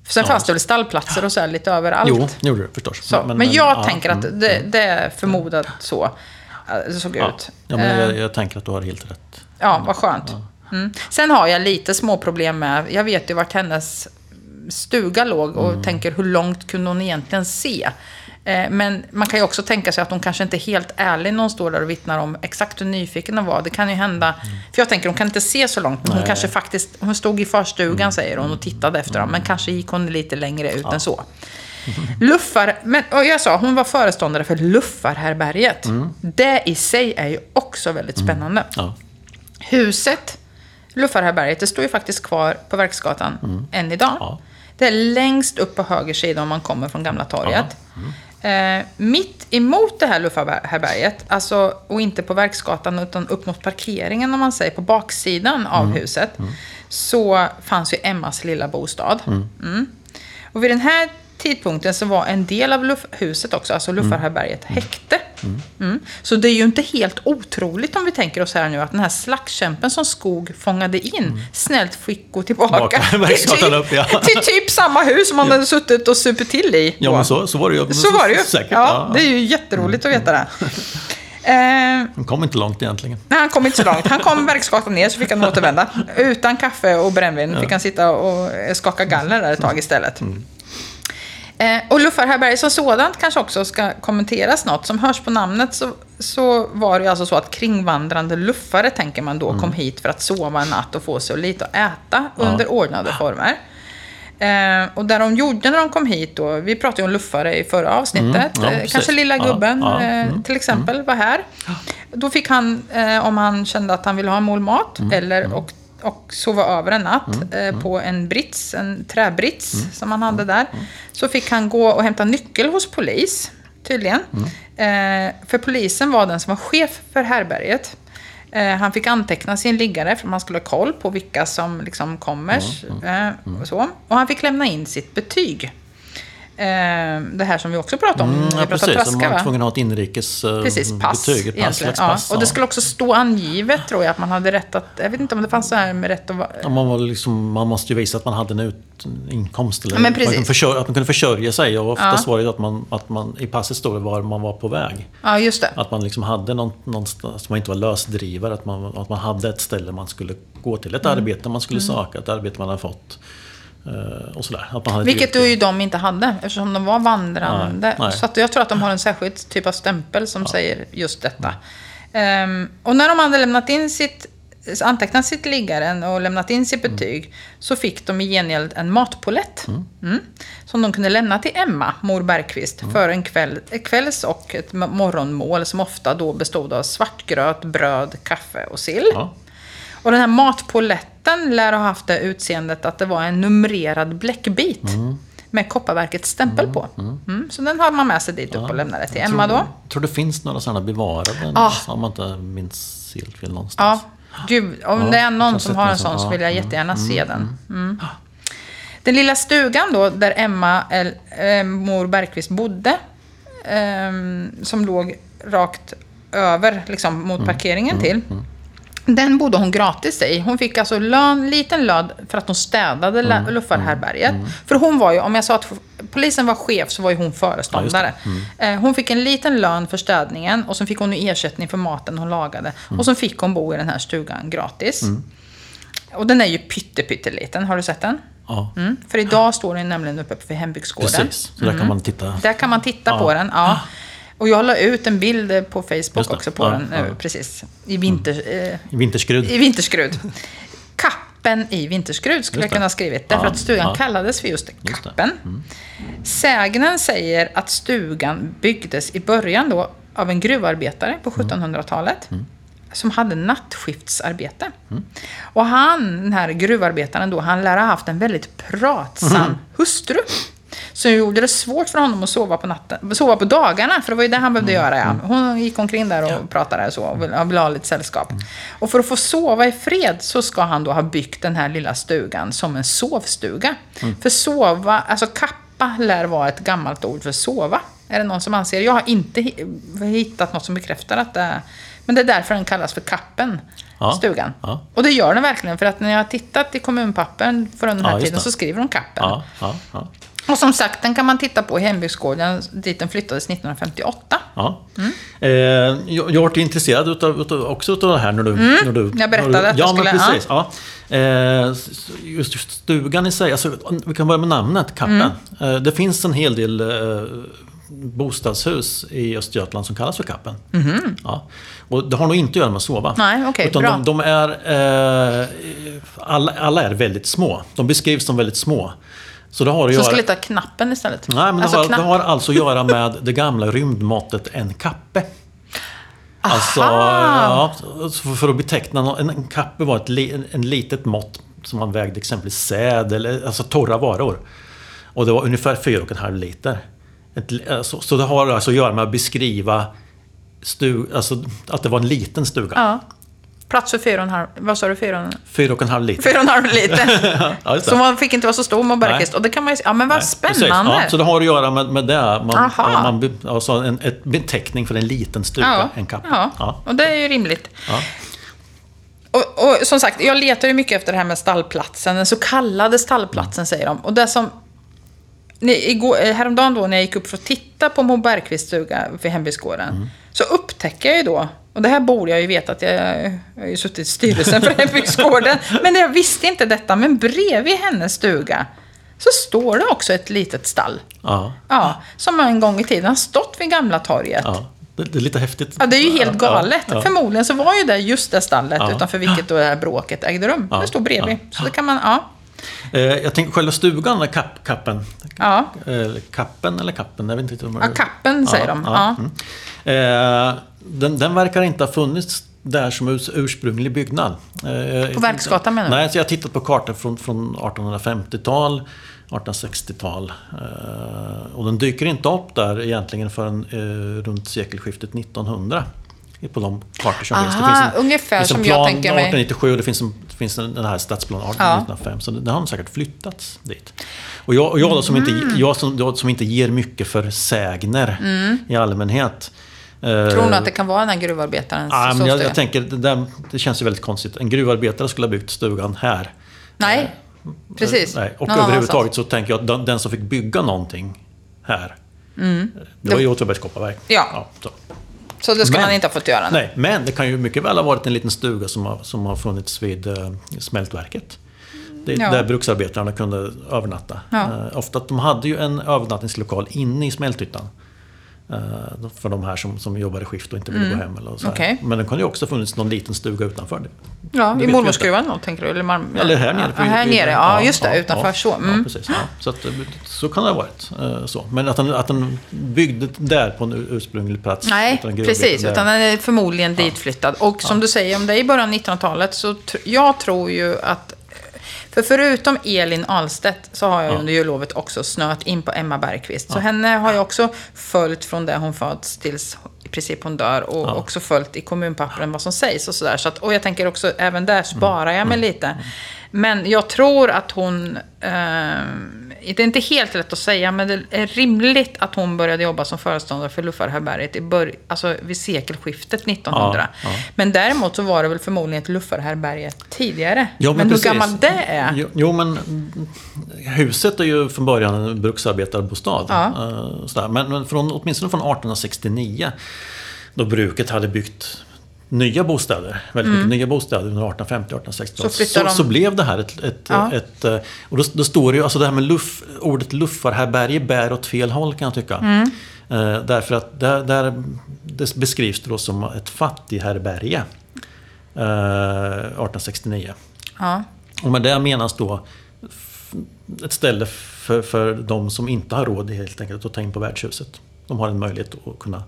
Sen fanns det väl stallplatser och så lite överallt. Jo, det gjorde det förstås. Så, men, jag ja, tänker att mm. det, det är förmodat så äh, det såg Ja, ut. ja men jag, Eh, jag tänker att du har helt rätt. Ja, vad skönt. Mm. Sen har jag lite små problem med, jag vet ju vart hennes stuga låg och Mm. tänker hur långt kunde hon egentligen se? Eh, Men man kan ju också tänka sig att hon kanske inte är helt ärlig när hon står där och vittnar om exakt hur nyfiken hon var. Det kan ju hända. För jag tänker, hon kan inte se så långt. Men hon Mm. Nej. kanske faktiskt, hon stod i förstugan säger hon och tittade efter dem. Men kanske gick hon lite längre ut än så. Luffar, men jag sa, hon var föreståndare för Luffarhärberget. Mm. Det i sig är ju också väldigt spännande. Ja. Huset, Luffarhärberget, det står ju faktiskt kvar på Verksgatan än idag. Ja. Det är längst upp på höger sida om man kommer från Gamla torget. Eh, mitt emot det här Luffarhärberget, alltså, och inte på Verksgatan utan upp mot parkeringen om man säger, på baksidan av huset, så fanns ju Emmas lilla bostad. Mm. Och vid den här tidpunkten så var en del av huset också, alltså luffarhärbärget, häkte. Mm. Så det är ju inte helt otroligt om vi tänker oss här nu att den här slagskämpen som Skog fångade in snällt fick gå tillbaka Tillbaka, till, Bergsgatan upp, ja. till typ samma hus som han hade suttit och supit till i. Ja, men så, så var det ju. Så var det ju. Säkert. ja, det är ju jätteroligt att veta det. Eh, Han kom inte långt egentligen. Nej, han kom inte så långt. Han kom Bergsgatan ner så fick han återvända. Utan kaffe och brännvin fick han sitta och skaka galler där ett tag istället. Eh, och luffarhärbärge som sådant kanske också ska kommenteras något. Som hörs på namnet så, så var det ju alltså så att kringvandrande luffare, tänker man då, kom hit för att sova en natt och få sig lite att äta under ordnade former. Eh, och där de gjorde när de kom hit då, vi pratade ju om luffare i förra avsnittet. Mm, ja, eh, kanske lilla Ja, gubben ja, eh, mm, till exempel var här. Då fick han, eh, om han kände att han ville ha en mål mat, Mm, eller och, och sova över en natt eh, på en brits, en träbrits Mm, som han hade där. Så fick han gå och hämta nyckel hos polis, tydligen. Mm. Eh, för polisen var den som var chef för härberget. Eh, han fick anteckna sin liggare för att man skulle ha koll på vilka som liksom kommer. Mm, Eh, och, så. och han fick lämna in sitt betyg. Eh, det här som vi också pratade om. Mm, ja, pratade precis. traska, Man var va? tvungen att ha ett inrikes eh, Precis, pass. betyg. Pass, ja. pass. Och det skulle också stå angivet, tror jag, att man hade rätt att... Jag vet inte om det fanns så här med rätt att. Ja, man, var liksom, man måste ju visa att man hade en ut, inkomst. Eller Ja, men man försörja, att man kunde försörja sig. Och oftast Ja. var det att man, att man i passet stod det var man var på väg. Ja, just det. Att man liksom hade någon, någonstans, att man inte var lösdrivare. Att man, att man hade ett ställe man skulle gå till. Ett Mm. arbete man skulle söka, ett arbete man hade fått. Eh, Och sådär. Att man hade Vilket ju de inte hade, eftersom de var vandrande. Nej, nej. Så att jag tror att de har en särskild typ av stämpel som säger just detta. Ehm, och när de hade lämnat in sitt, antecknat sitt liggaren och lämnat in sitt betyg, så fick de i gengäld en matpolett. Mm, som de kunde lämna till Emma, mor Bergqvist, för en kväll, kvälls och ett morgonmål som ofta då bestod av svartgröt, bröd, kaffe och sill. Ja. Och den här matpoletten lär ha haft det utseendet att det var en numrerad bläckbit. Med Kopparverkets stämpel på. Mm, så den har man med sig dit upp och lämnar det till Emma då. Jag tror det finns några sådana bevarade. Ah. Om man inte minns helt fel någonstans. Ja, gud. Om Ja, det är någon som har en sån. så Ja, vill jag mm, jättegärna se den. Mm. Den lilla stugan då, där Emma, el- eh, mor Bergqvist, bodde. ehm, som låg rakt över, liksom, Mm, mot parkeringen till. Den bodde hon gratis i. Hon fick alltså lön, liten lön för att hon städade Mm, mm. luffarhärbärget. För hon var ju, om jag sa att polisen var chef så var ju hon föreståndare. Mm. Eh, Hon fick en liten lön för städningen och så fick hon ersättning för maten hon lagade. Mm. Och så fick hon bo i den här stugan gratis. Och den är ju pytte, pytteliten. Har du sett den? Ja, Mm. För idag står den nämligen uppe vid hembygdsgården. precis. Så där kan man titta. Där kan man titta Ja. på den. Ja. Och jag la ut en bild på Facebook också på Ja, den nu, ja. Mm. precis. I, vinter, eh, I vinterskrud. i vinterskrud. Kappen i vinterskrud skulle jag kunna ha skrivit. Därför Ja, att stugan kallades för just det, Just kappen. Mm. Sägnen säger att stugan byggdes i början då av en gruvarbetare på Mm. 1700-talet. Som hade nattskiftsarbete. Och han, den här gruvarbetaren då, han lär ha haft en väldigt pratsam hustru. Som gjorde det svårt för honom att sova på, natten, sova på dagarna, för det var ju det han behövde göra. Ja. Hon gick omkring där och pratade så och ville, han ville ha lite sällskap. Och för att få sova i fred så ska han då ha byggt den här lilla stugan som en sovstuga. För sova, alltså kappa lär vara ett gammalt ord för sova. Är det någon som anser? Jag har inte hi- hittat något som bekräftar att det är... Men det är därför den kallas för kappen, Ja. stugan. Ja. Och det gör den verkligen, för att när jag har tittat i kommunpappen från den här Ja, tiden så skriver de kappen. Ja, ja, ja. Och som sagt, den kan man titta på i hembygdsgården dit den flyttades 1958. Ja. Mm. Eh, jag, jag varit intresserad utav, utav, också utav det här när du... När du Mm. jag berättade när du, att jag ja, skulle- Men precis, ja. Eh, s- just stugan i sig, alltså, vi kan börja med namnet, Kappen. Mm. Eh, det finns en hel del bostadshus i Östergötland som kallas för Kappen. Ja. Och det har nog inte att göra med att sova. Nej, okej, Utan bra. de, de är... Alla, alla är väldigt små. De beskrivs som väldigt små. Så det har att Så göra... skulle ta knappen istället. Nej, men alltså, det, har, det har alltså att göra med det gamla rymdmåttet en kappe. Alltså, ja, så för att beteckna en, kappe var ett li, en, litet mått som man vägde exempelvis säd eller alltså torra varor. Och det var ungefär 4,5 liter. Ett, alltså, så det har alltså att göra med att beskriva stu, alltså, att det var en liten stuga. Ja. Plats för fyra och en halv, vad sa du, fyra och en, Fyra och en halv liter. fyra och en halv liter. Ja, så man fick inte vara så stor med bergkvist. Och det kan man ju ja men vad Nej, spännande. Ja, så det har att göra med, med det. Man, man, alltså en ett beteckning för en liten stuga, ja, en kappa. ja. Och det är ju rimligt. Och, och som sagt, jag letar ju mycket efter det här med stallplatsen. Den så kallade stallplatsen säger de. Och det som... Igår, eh, häromdagen då när jag gick upp för att titta på Mo Bergqvists stuga vid hembygdsgården. Mm. Så upptäcker jag ju då, och det här borde jag ju veta att jag, jag har ju suttit i styrelsen för hembygdsgården. men jag visste inte detta. Men bredvid hennes stuga så står det också ett litet stall. Ja. Ja, som en gång i tiden har stått vid Gamla torget. Ja. Det, är lite häftigt. Ja, det är ju helt Ja, galet. ja. Förmodligen så var ju det just det stallet Ja. utanför vilket då det här bråket ägde rum. Ja. Det stod bredvid. Ja. Så det kan man, ja. Eh, jag tänkte själva stugan, den kapp, kappen. Ja, Eh, kappen eller kappen, jag vet inte riktigt. ja kappen säger de. Ja. mm. Den, den verkar inte ha funnits där som urs- ursprunglig byggnad. Eh, På Verksgatan menar du? Nej, så jag har tittat på kartor från, från 1850-tal, 1860-tal. Eh, och den dyker inte upp där egentligen förrän eh, runt sekelskiftet 1900. På de kartor som finns. Det Aha, finns en, ungefär finns en som jag plan tänker mig. 1897 och det finns, en, finns en, den här stadsplanen Ja. 1905. Så det har säkert flyttats dit. Och jag, och jag, då, som, inte, Mm. jag som, då, som inte ger mycket för sägner i allmänhet. Eh, Tror du att det kan vara den här gruvarbetarens Ja, men jag, jag tänker, det, där, det känns ju väldigt konstigt. En gruvarbetare skulle ha byggt stugan här. Nej, precis. Nej. Och Någon överhuvudtaget så tänker jag att den, den som fick bygga någonting här. Det var ju Åtvidabergs kopparverk. Mm. Ja. så. Så det ska Men- man inte ha fått göra? Nej, men det kan ju mycket väl ha varit en liten stuga som har, som har funnits vid eh, smältverket. Det, Ja. Där bruksarbetarna kunde övernatta. Ja. Eh, ofta de hade ju en övernattningslokal inne i smälthyttan. Eh, för de här som, som jobbar i skift och inte ville gå hem. Eller så. Mm. Okej. Men det kunde ju också funnits någon liten stuga utanför. Det. Ja, Det i då, tänker du? Eller, Malm... Eller här nere. Ja, här nere, ja, just det. utanför så. Ja, Mm. precis. Ja. Så, att, eh, så kan det ha varit. eh, Så. Men att den, att den byggde där på en ur- ursprunglig plats. Nej, utan precis. Utan den är förmodligen ditflyttad. Och som du säger, om det är i början av 1900-talet så jag tror ju att... För förutom Elin Ahlstedt så har jag Ja. under jullovet också snöat in på Emma Bergqvist. Så henne har jag också följt från där hon föds tills i princip hon dör. Och Ja. också följt i kommunpappren vad som sägs och sådär. Så att, och jag tänker också, även där sparar jag mig Mm. lite. Men jag tror att hon... Eh, det är inte helt lätt att säga, men det är rimligt att hon började jobba som föreståndare för luffarhärbärget i bör, alltså vid sekelskiftet 1900. Ja, ja. Men däremot så var det väl förmodligen ett luffarhärbärge tidigare. Ja, men precis. hur gammalt det är? Jo, jo, men huset är ju från början en bruksarbetarbostad. Ja. Eh. Men, men från, åtminstone från 1869, då bruket hade byggt nya bostäder, väldigt mycket nya bostäder under 1850 1860 Mm. Så så, så, blev det här ett... ett, Ja. ett eh, och då, då står det ju, alltså det här med luff, ordet luffarhärberge bär åt fel håll kan jag tycka. Mm. Eh, därför att där, där det beskrivs det då som ett fattighärberge. Eh, 1869. Ja. Och med det menas då ett ställe för, för de som inte har råd helt enkelt att ta in på värdshuset. De har en möjlighet att kunna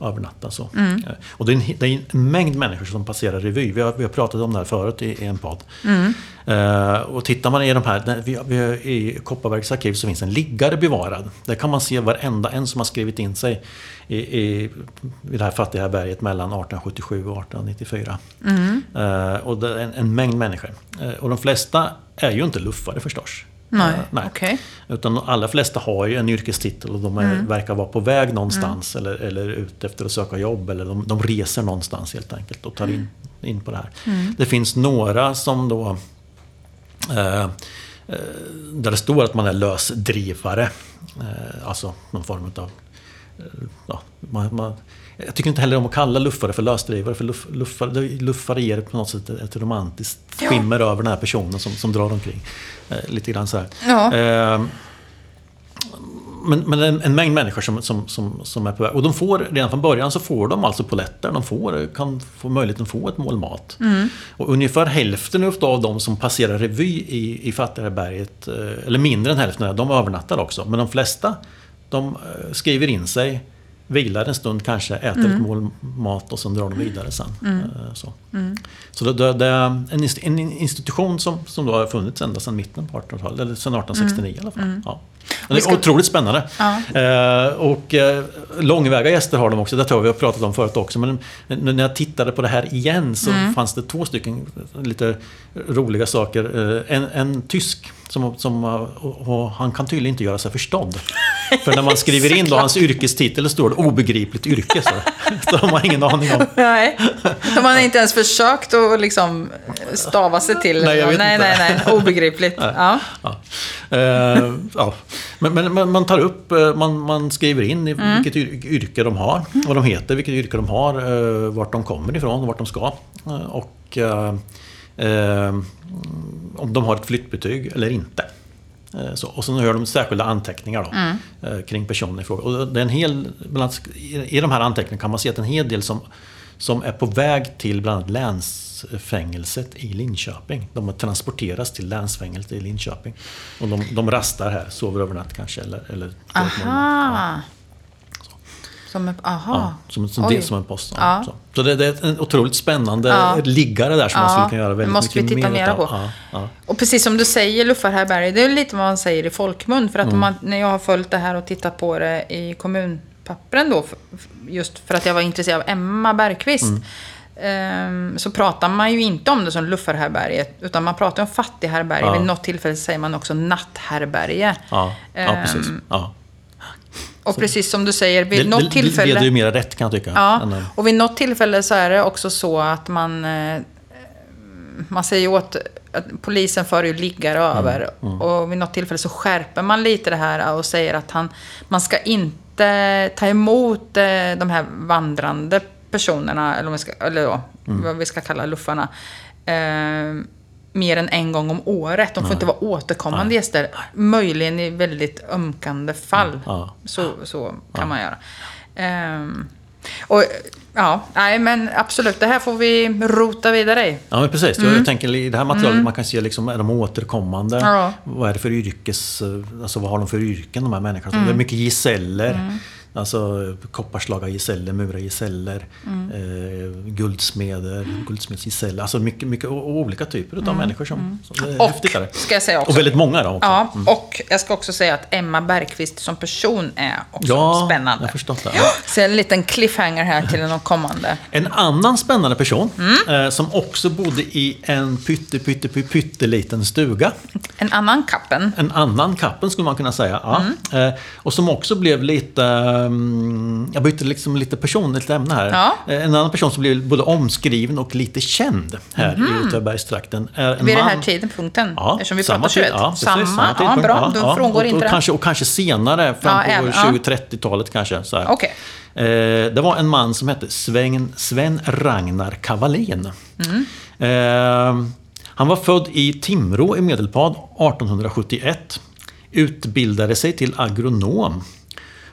övernatta. Så. Mm. Eh, Och det är, en, det är en mängd människor som passerar revy. Vi har, vi har pratat om det här förut i, i en podd. Mm. Eh, och tittar man i de här, vi, vi, I Kopparbergs arkiv så finns en liggare bevarad. Där kan man se varenda en som har skrivit in sig i, i, i det här fattiga berget mellan 1877 och 1894. Mm. Eh, och det är en, en mängd människor. Eh, och de flesta är ju inte luffare förstås. Nej, Eh, okej. Utan de allra flesta har ju en yrkestitel och de är, Mm. verkar vara på väg någonstans eller, eller ute efter att söka jobb. Eller de, de reser någonstans helt enkelt och tar in, in på det här. Mm. Det finns några som då eh, där det står att man är lösdrivare. Eh, alltså någon form av... Ja, man, man, jag tycker inte heller om att kalla luffare för lösdrivare. För luff, luffare, luffare ger på något sätt ett romantiskt Ja. skimmer över den här personen som, som drar omkring. Eh, lite grann så här. Ja. Eh, men, men en, en mängd människor som, som, som, som är på väg. Och de får, redan från början så får de alltså poletter. De får, kan få möjligheten att få ett mål mat. Och ungefär hälften av de som passerar revy i, i Fattigberget, eh, eller mindre än hälften, de övernattar också. Men de flesta, de eh, skriver in sig, vilar en stund kanske, äter ett mål mat och sen drar de vidare sen. Eh, Så, så det, det, är en, inst- en institution som, som då har funnits ända sedan mitten på 1800-talet, eller sedan 1869 i alla fall. Ja. Men det är ska- otroligt spännande. Eh, och eh, långväga gäster har de också, det tror jag vi har pratat om förut också. Men nu när jag tittade på det här igen så Mm. fanns det två stycken lite roliga saker. Eh, en, en tysk som, som eh, och, han kan tydligen inte göra sig förstådd. För när man skriver in då hans yrkestitel står det obegripligt yrke. Så, så har ingen aning om. Nej, de har inte ens försökt att liksom stava sig till. Nej, jag vet nej, inte. nej, nej. Obegripligt. Ja. Ja. Eh, ja. Men, men, men man tar upp, eh, man, man skriver in Mm. vilket yr- yrke de har, vad de heter, vilket yrke de har, vart de kommer ifrån och vart de ska. Och eh, om de har ett flyttbetyg eller inte. Eh, Så, och sen gör de särskilda anteckningar då, Mm. eh, kring personen i fråga. Och det är en hel, bland annat I de här anteckningarna kan man se att en hel del som, som är på väg till bland annat länsfängelset i Linköping. De har transporterats till länsfängelset i Linköping. Och de, de rastar här, sover över natt kanske. Eller, eller. Aha. Som en, aha. Ja, som, som, det, som en post. Ja. Så, så det, det är en otroligt spännande Ja. liggare där som man skulle kunna göra väldigt måste mycket vi titta mer på. Och precis som du säger, luffarhärbärge, det är lite vad man säger i folkmun. För att Mm. man, när jag har följt det här och tittat på det i kommunpappren då, just för att jag var intresserad av Emma Bergqvist. Mm. ehm, så pratar man ju inte om det som luffarhärbärge, utan man pratar om fattighärbärge. Ja. Vid något tillfälle säger man också natthärbärge. Ja, ja, Ehm, precis. Ja. Och precis som du säger, vid Det, något tillfälle... det leder ju mera rätt kan jag tycka. Ja, eh, och vid något tillfälle så är det också så att man... eh, Man säger åt... Att polisen för ju liggare Mm, över. Och vid något tillfälle så skärper man lite det här och säger att han, man ska inte ta emot eh, de här vandrande personerna, eller, om vi ska, eller ja, Mm. vad vi ska kalla luffarna. Mer än en gång om året. De får inte vara återkommande gäster. Möjligen i väldigt ömkande fall. Ja. Så, så kan man göra. Ehm, och ja, nej men absolut, det här får vi rota vidare i. Ja, men precis. Jag, jag tänker i det här materialet man kan se liksom, är de återkommande? Mm. Ja. Vad är det för yrkes... Alltså vad har de för yrken de här människorna? Mm. Det är mycket gesäller. Alltså kopparslaga gesäller, mura gesäller, Mm. eh, guldsmeder, guldsmedsgesäller. Alltså mycket, mycket olika typer av människor som... som det är Mm. Och, det. ska jag säga också. Och väldigt många då också. Ja, och jag ska också säga att Emma Bergqvist som person är också Ja, spännande. jag förstått det. Ja, så en liten cliffhanger här till någon kommande. En annan spännande person Mm. eh, som också bodde i en pytte, pytte, pytte, pytteliten stuga. En annan kappen. En annan kappen skulle man kunna säga. Ja. Mm. Eh, och som också blev lite... mm, jag bytte liksom lite personligt ämne här. Ja. Eh, en annan person som blev både omskriven och lite känd här i Åtvidabergstrakten är en Mhm. Vid den här tidpunkten. Ja, eftersom vi pratar tid- 21. Ja, precis, samma. samma ja, tidpunkt. bra. Du Ja, ja. frångår och, inte och, det. kanske, och kanske senare, fram Ja, på även, ja. 20-30-talet kanske. Så här. Okej. Eh, det var en man som hette Sven, Sven Ragnar Kavalén. Eh, han var född i Timrå i Medelpad 1871. Utbildade sig till agronom.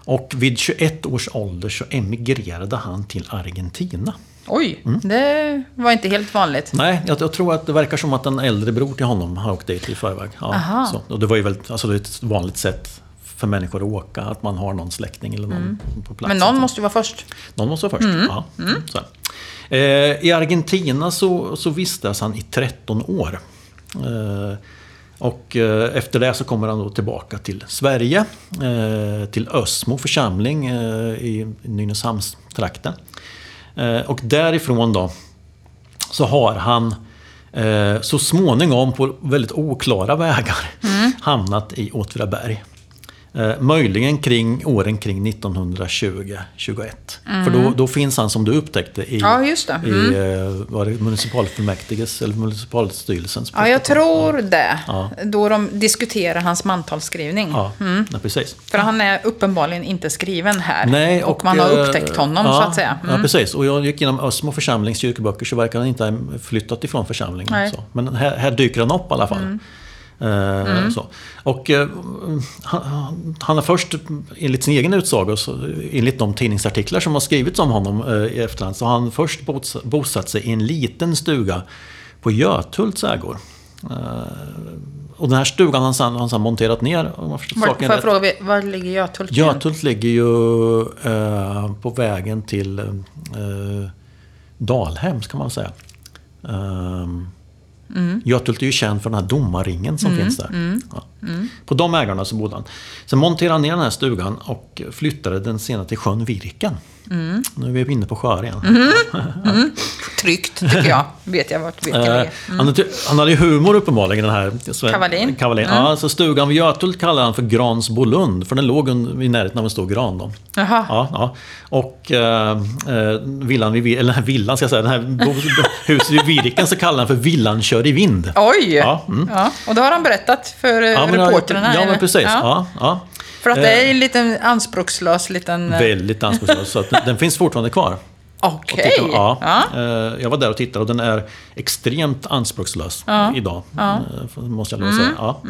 Och vid 21 års ålder så emigrerade han till Argentina. Oj, Mm. det var inte helt vanligt. Nej, jag, jag tror att det verkar som att en äldre bror till honom har åkt dit i förväg. Ja, så. Och det var ju väldigt, alltså det är ett vanligt sätt för människor att åka, att man har någon släkting eller någon på plats. Mm. Men någon måste ju vara först. Någon måste vara först. Ja, mm, så här. Eh, I Argentina så, så vistas han i 13 år. Eh, och eh, efter det så kommer han då tillbaka till Sverige. Eh, till Ösmo församling eh, i Nynäshamnstrakten. Och därifrån då så har han så småningom på väldigt oklara vägar hamnat i Åtvidaberg. Eh, möjligen kring åren kring 1920-21. För då, då finns han som du upptäckte i, Ja, just det. Mm. i eh, var det municipalfullmäktiges eller municipalstyrelsens Ja, jag tror det. Ja. Då de diskuterar hans mantalsskrivning. Ja, ja, precis. För han är uppenbarligen inte skriven här. Nej, och, man har eh, upptäckt honom, ja, så att säga. Ja, Mm. precis. Och jag gick igenom Ösmo församlings kyrkoböcker så verkar han inte ha flyttat ifrån församlingen. Mm. Men här, här dyker han upp i alla fall. Eh, Så. Och eh, han, han har först, enligt sin egen utsago, så, enligt de tidningsartiklar som har skrivits om honom eh, i efterhand, så har han först bosatt, sig i en liten stuga på Göthults ägor. Eh, och den här stugan har han sedan, har han sedan monterat ner. Om jag Var, saken får jag fråga, var ligger Göthult? Göthult ligger ju på vägen till Dalhem, kan man säga. Ehm, Götult är ju känd för den här domarringen som finns där. Ja. På de ägarna så bodde han. Sen monterade han ner den här stugan och flyttade den senare till sjön Virken. Nu är vi inne på sjöar igen. Tryggt, tycker jag. Vet jag vart vilken det Eh, är. han, hade- han hade ju humor uppenbarligen den här... Sven- Kavallin. Kavallin. Ja, så stugan vid Götult kallade han för Gransbolund, för den låg i närheten av en stor gran. Då. Jaha. Ja, ja. Och eh, eh, villan vid, eller villan ska jag säga, den här huset vid Virken så kallar han för Villan kör i vind. Oj! Ja, Ja, mm. och det har han berättat för ja, Ja, ja, reportrarna? ja, men precis. Ja. Ja. Ja, För att det är en liten anspråkslös liten... eh, Väldigt anspråkslös. Så att den, den finns fortfarande kvar. Okej. Titta, ja. Ja. Eh, Jag var där och tittade och den är extremt anspråkslös idag. eh, Måste jag lov att säga. Ja.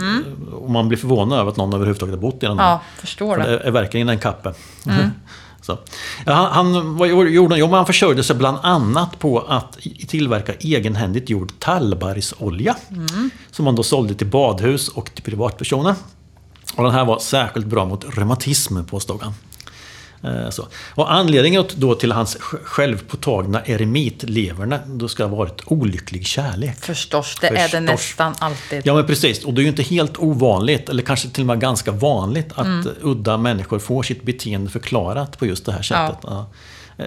Och man blir förvånad över att någon överhuvudtaget har bott i den. här. Ja, förstår För det. det är verkligen en kappe. Så. Ja, han, han, vad gjorde han? Jo, han försörjde sig bland annat på att tillverka egenhändigt gjord tallbarrsolja. Som han då sålde till badhus och till privatpersoner. Och den här var särskilt bra mot reumatism, påstod han. Eh, Så. Och anledningen då till hans sj- självpåtagna eremitleverna då ska ha varit olycklig kärlek. Förstås, det är det Förstås. nästan alltid. Ja men precis, och det är ju inte helt ovanligt, eller kanske till och med ganska vanligt, att Mm. udda människor får sitt beteende förklarat på just det här sättet. Ja.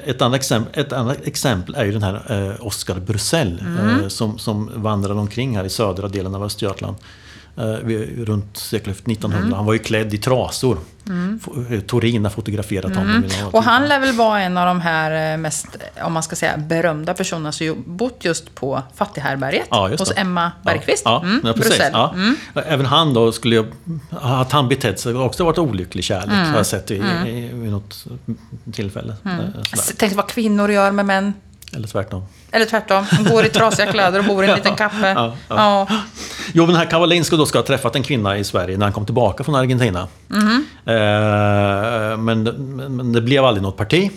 Ett, annat exempel, ett annat exempel är ju den här eh, Oscar Brussell Mm. eh, som, som vandrade omkring här i södra delen av Östergötland. Eh, runt sekelskiftet 1900. Mm. Han var ju klädd i trasor. F- eh, Torin har fotograferat honom. Mm. Och han lär väl vara en av de här eh, mest, om man ska säga, berömda personerna som bott just på fattighärberget. Ja, hos. Emma Bergqvist. Ja, Mm, ja, precis. Brussel. Ja. Även han då skulle att han betett sig också varit olycklig kärlek. Mm. Har jag sett i, i, vid något tillfälle. Eh, sådär. Tänk vad kvinnor gör med män. Eller tvärtom. Eller tvärtom, de går i trasiga kläder och bor i en liten kappe. Ja, Ja, ja. Jo, men den här Cavallin ska då ska ha träffat en kvinna i Sverige när han kom tillbaka från Argentina. Mhm. Eh, men, men det blev aldrig något parti.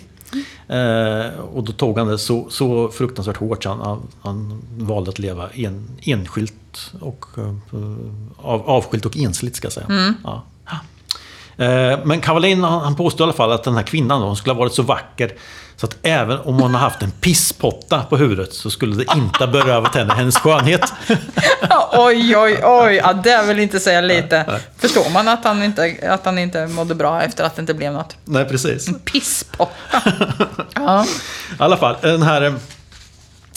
Eh, och då tog han det så, så fruktansvärt hårt så han, han valde att leva en, enskilt och eh, av, avskilt och ensligt ska jag säga. Mm. Ja. Eh, Men Cavallin han han i alla fall att den här kvinnan då, hon skulle ha varit så vacker så att även om hon har haft en pisspotta på huvudet så skulle det inte berövat henne hennes skönhet. oj, oj, oj. Ja, det vill inte säga lite. Förstår man att han, inte, att han inte mådde bra efter att det inte blev något? Nej, precis. Pisspotta. Ja. I alla fall, den här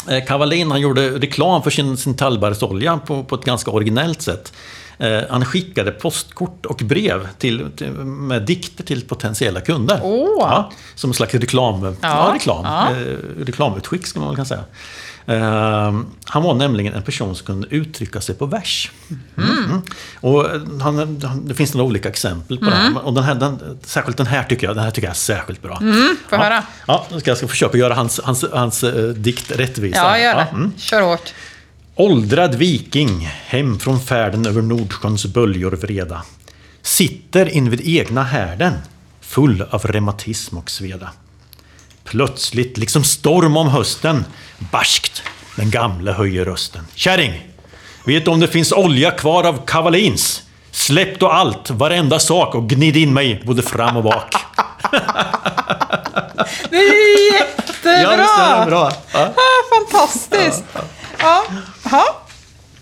eh, Cavallin han gjorde reklam för sin, sin tallbarrsolja på, på ett ganska originellt sätt. Eh, han skickade postkort och brev till, till, med dikter till potentiella kunder. Åh. Ja, som en slags reklam, ja. Ja, reklam, ja. Eh, reklamutskick skulle man väl kunna säga. Eh, han var nämligen en person som kunde uttrycka sig på vers. Mm. Och eh, han, det finns några olika exempel på det Mm. här. Och den här den, särskilt den här tycker jag, den här tycker jag är särskilt bra. Mm, får ja. höra. Ja, då ska jag ska försöka göra hans, hans, hans eh, dikt rättvisa. Ja, gör det. mm. Kör hårt. Åldrad viking, hem från färden över Nordsjöns böljor vreda. Sitter invid egna härden, full av reumatism och sveda. Plötsligt, liksom storm om hösten, barskt, den gamle höjer rösten. Kärring! Vet du om det finns olja kvar av kavalins? Släpp då allt, varenda sak och gnid in mig både fram och bak. Det är jättebra! Ja, visst är det bra? Ja. Ah, fantastiskt! Ja. Ja.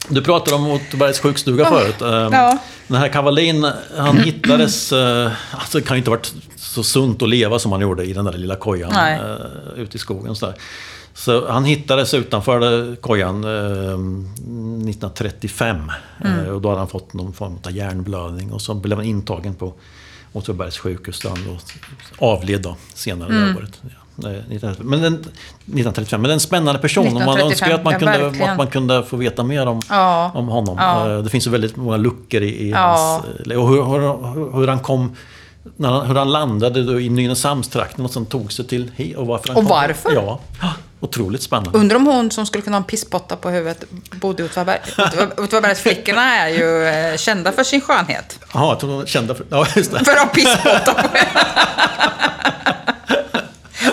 Du pratade om Åtvidabergs sjukstuga förut. Ehm, Ja. Den här Cavallin, han hittades... eh, Alltså det kan ju inte ha varit så sunt att leva som han gjorde i den där lilla kojan Nej. eh, ute i skogen. Så, så han hittades utanför kojan eh, 1935. Mm. Eh, och då hade han fått någon form av hjärnblödning. Och så blev han intagen på Åtvidabergs sjukhus där han då avled då, senare Mm. det året. Ja, 1935. Men den, 1935. Men är en spännande person. och man 1935, önskar att man, ja, kunde, verkligen. att man kunde få veta mer om, Ja. om honom. Ja. Eh, Det finns ju väldigt många luckor i, i Ja. hans... eh, Och hur, hur, hur han kom... När han, hur han landade då i Nynäshamnstrakten och sen tog sig till och varför han Och kom. varför? Ja, otroligt spännande. Undrar om hon som skulle kunna ha en pisspotta på huvudet bodde i Åtvidaberg. Åtvidabergsflickorna är ju eh, kända för sin skönhet. Jaha, jag tror de var kända för... Ja, just det. För att ha pisspotta på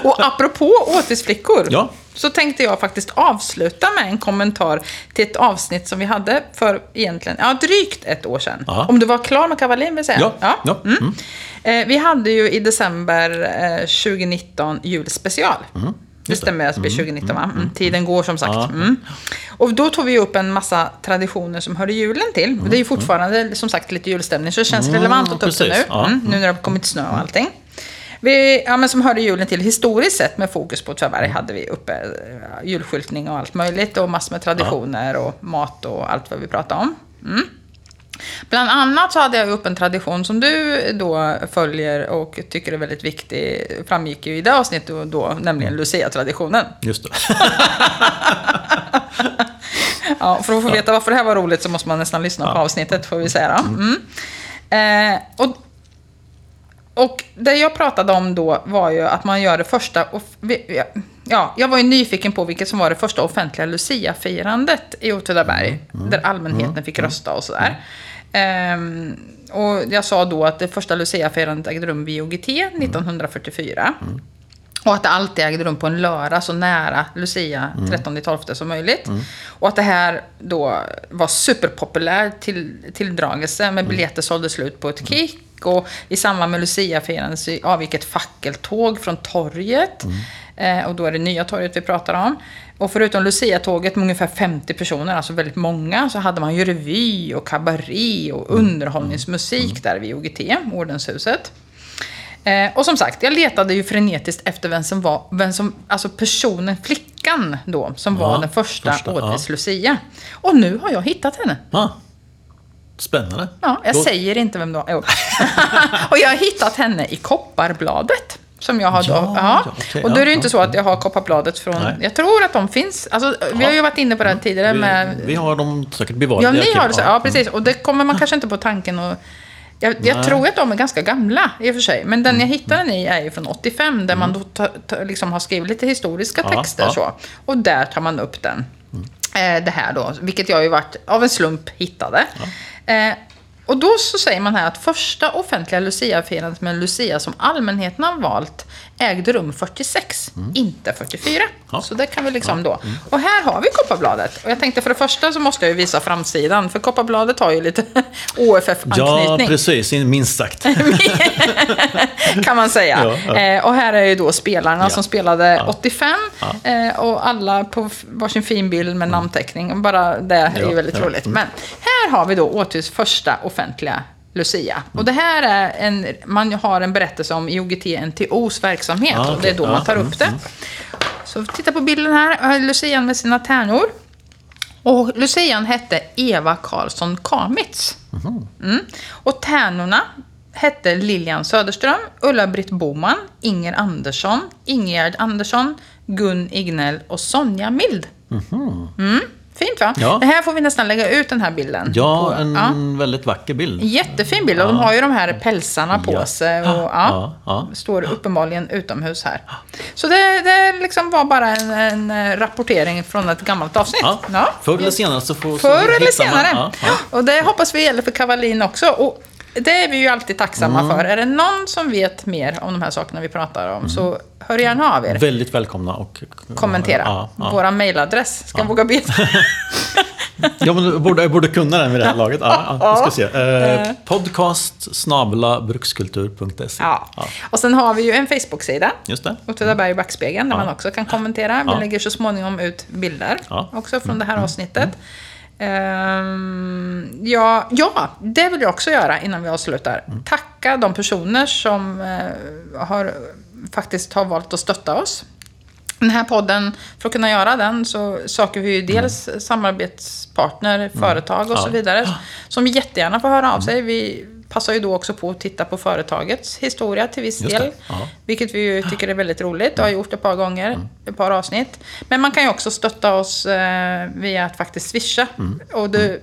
Och apropå Åtisflickor. Ja. Så tänkte jag faktiskt avsluta med en kommentar till ett avsnitt som vi hade för egentligen, ja drygt ett år sedan. Ja. Om du var klar med Kavalin vill säga. Ja, ja, Mm. mm. Eh, vi hade ju i december eh, 2019 julspecial. Mm. Det stämmer, det blir 2019 va? Mm, tiden går som sagt. Mm. Och då tog vi upp en massa traditioner som hörde julen till. Det är ju fortfarande som sagt lite julstämning, så det känns relevant att ta upp det nu. Ja. Mm, nu när det har kommit snö och allting. Vi, ja, men som hörde julen till historiskt sett med fokus på Åtvidaberg hade vi uppe eh, julskyltning och allt möjligt och massor med traditioner och mat och allt vad vi pratade om. Mm. Bland annat så hade jag upp en tradition som du då följer och tycker är väldigt viktig. Framgick ju i det avsnittet då, då nämligen Lucia-traditionen. Just det. Ja, för att få veta varför det här var roligt så måste man nästan lyssna på avsnittet, får vi säga då. Mm. Eh, och, och det jag pratade om då var ju att man gör det första... Ja, jag var ju nyfiken på vilket som var det första offentliga Lucia-firandet i Åtvidaberg. Där allmänheten fick rösta och sådär. Ehm, och jag sa då att det första Lucia-firandet ägde rum vid OGT 1944. Och att det alltid ägde rum på en lördag så nära Lucia, 13-12 som möjligt. Och att det här då var superpopulär till, tilldragelse med biljetter sålde slut på ett kick. Och i samband med Lucia-firandet så avgick ett fackeltåg från torget. Eh, och då är det nya torget vi pratar om. Och förutom Lucia-tåget med ungefär 50 personer, alltså väldigt många, så hade man ju revy och kabaré och underhållningsmusik där vid OGT, Ordenshuset. Eh, och som sagt, jag letade ju frenetiskt efter vem som var, vem som, alltså personen, flickan då, som Ja, var den första, första, ja. årets Lucia. Och nu har jag hittat henne. Ah, spännande. Ja, jag Då- säger inte vem det var. Och jag har hittat henne i Kopparbladet. Som jag har då. Ja, Ja, okej, och då är det ja, inte så att jag har Kopparbladet från... Nej. Jag tror att de finns. Alltså, vi har ju varit inne på det här tidigare med... Vi, vi har dem säkert bevarade. Ja, ni har det. Ja, precis. Och det kommer man kanske inte på tanken att... Jag, jag tror att de är ganska gamla i och för sig. Men den jag hittade den i är ju från 85. Där man då ta, ta, liksom har skrivit lite historiska texter. Så. Och där tar man upp den. Eh, det här då. Vilket jag ju varit av en slump hittade. Eh, och då så säger man här att första offentliga luciafirandet med Lucia som allmänheten har valt ägde rum 46, inte 44. Mm. Ja. Så det kan vi liksom då. Och här har vi Kopparbladet. Och jag tänkte för det första så måste jag ju visa framsidan. För Kopparbladet har ju lite Ja, OFF-anknytning. precis. Minst sagt. kan man säga. Ja, ja. Eh, och här är ju då spelarna Ja. som spelade 85. Eh, och alla på varsin fin bild med namnteckning. Och Bara det är ju Ja, väldigt ja. roligt. Men här har vi då Åtvids första offentliga Lucia. Och det här är en, man har en berättelse om IOGT NTOs verksamhet. Ah, och det är då man tar upp det. Så titta på bilden här. Här är Lucian med sina tärnor. Och Lucian hette Eva Karlsson Kamitz. Mm. Och tärnorna hette Lilian Söderström, Ulla-Britt Boman, Inger Andersson, Ingegerd Andersson, Gun Ignell och Sonja Mild. Mm. Fint va? Ja. Det här får vi nästan lägga ut den här bilden. Ja, på. en Ja. väldigt vacker bild. Jättefin bild. Och de har ju de här pälsarna på Ja. sig. Och, ja, Ja, ja. Står uppenbarligen utomhus här. Så det, det liksom var bara en, en eh, rapportering från ett gammalt avsnitt. Ja. Förr eller senare så får Förr eller senare. Ja, ja. Och det hoppas vi gäller för Kavalin också. Och det är vi ju alltid tacksamma Mm. för. Är det någon som vet mer om de här sakerna vi pratar om så hör gärna av er. Väldigt välkomna och Kommentera. Ja, ja. Våra mejladress. Ska jag våga be? Ja, men du borde, jag borde kunna den vid det här laget. Ja, ja, ska se. Eh, podcast snabla brukskultur.se. ja. Och sen har vi ju en Facebook-sida. Just det. Åtvidaberg i backspegeln, där Ja. man också kan kommentera. Vi Ja. lägger så småningom ut bilder Ja. Mm. också från det här avsnittet. Ehm, ja, ja, det vill jag också göra innan vi avslutar. Mm. Tacka de personer som eh, har, faktiskt har valt att stötta oss. Den här podden, för att kunna göra den så söker vi ju dels samarbetspartner, företag och så Mm. Ja. Mm. vidare. Som jättegärna får höra av sig. Vi passar ju då också på att titta på företagets historia till viss del. ja. Vilket vi ju tycker är väldigt roligt och har gjort ett par gånger, ett par avsnitt. Men man kan ju också stötta oss eh, via att faktiskt swisha. Mm. Och det,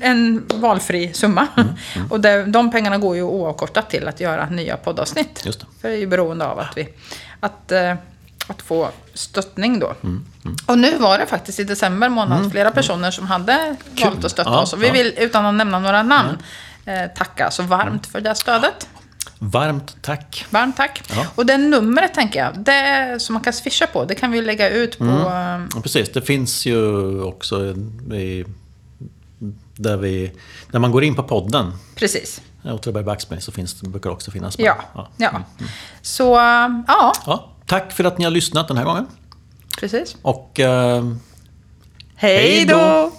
en valfri summa. Mm. Och det, de pengarna går ju oavkortat till att göra nya poddavsnitt. Just det. För det är ju beroende av att, vi, att, eh, att få stöttning då. Mm, Och nu var det faktiskt i december månad flera personer som hade Kul. valt att stötta Ja, oss. Och vi vill, utan att nämna några namn, tacka så varmt för det stödet. Varmt tack. Varmt tack. Ja. Och det numret tänker jag, det som man kan swisha på, det kan vi lägga ut på... eh, Ja, precis, det finns ju också i, där, vi, när man går in på podden, Precis. Åtvidaberg Backspegel, så finns det, brukar det också finnas. Ja. Ja. ja. Så, eh, ja. Ja, tack för att ni har lyssnat den här gången. Precis. Och... Eh, Hej då!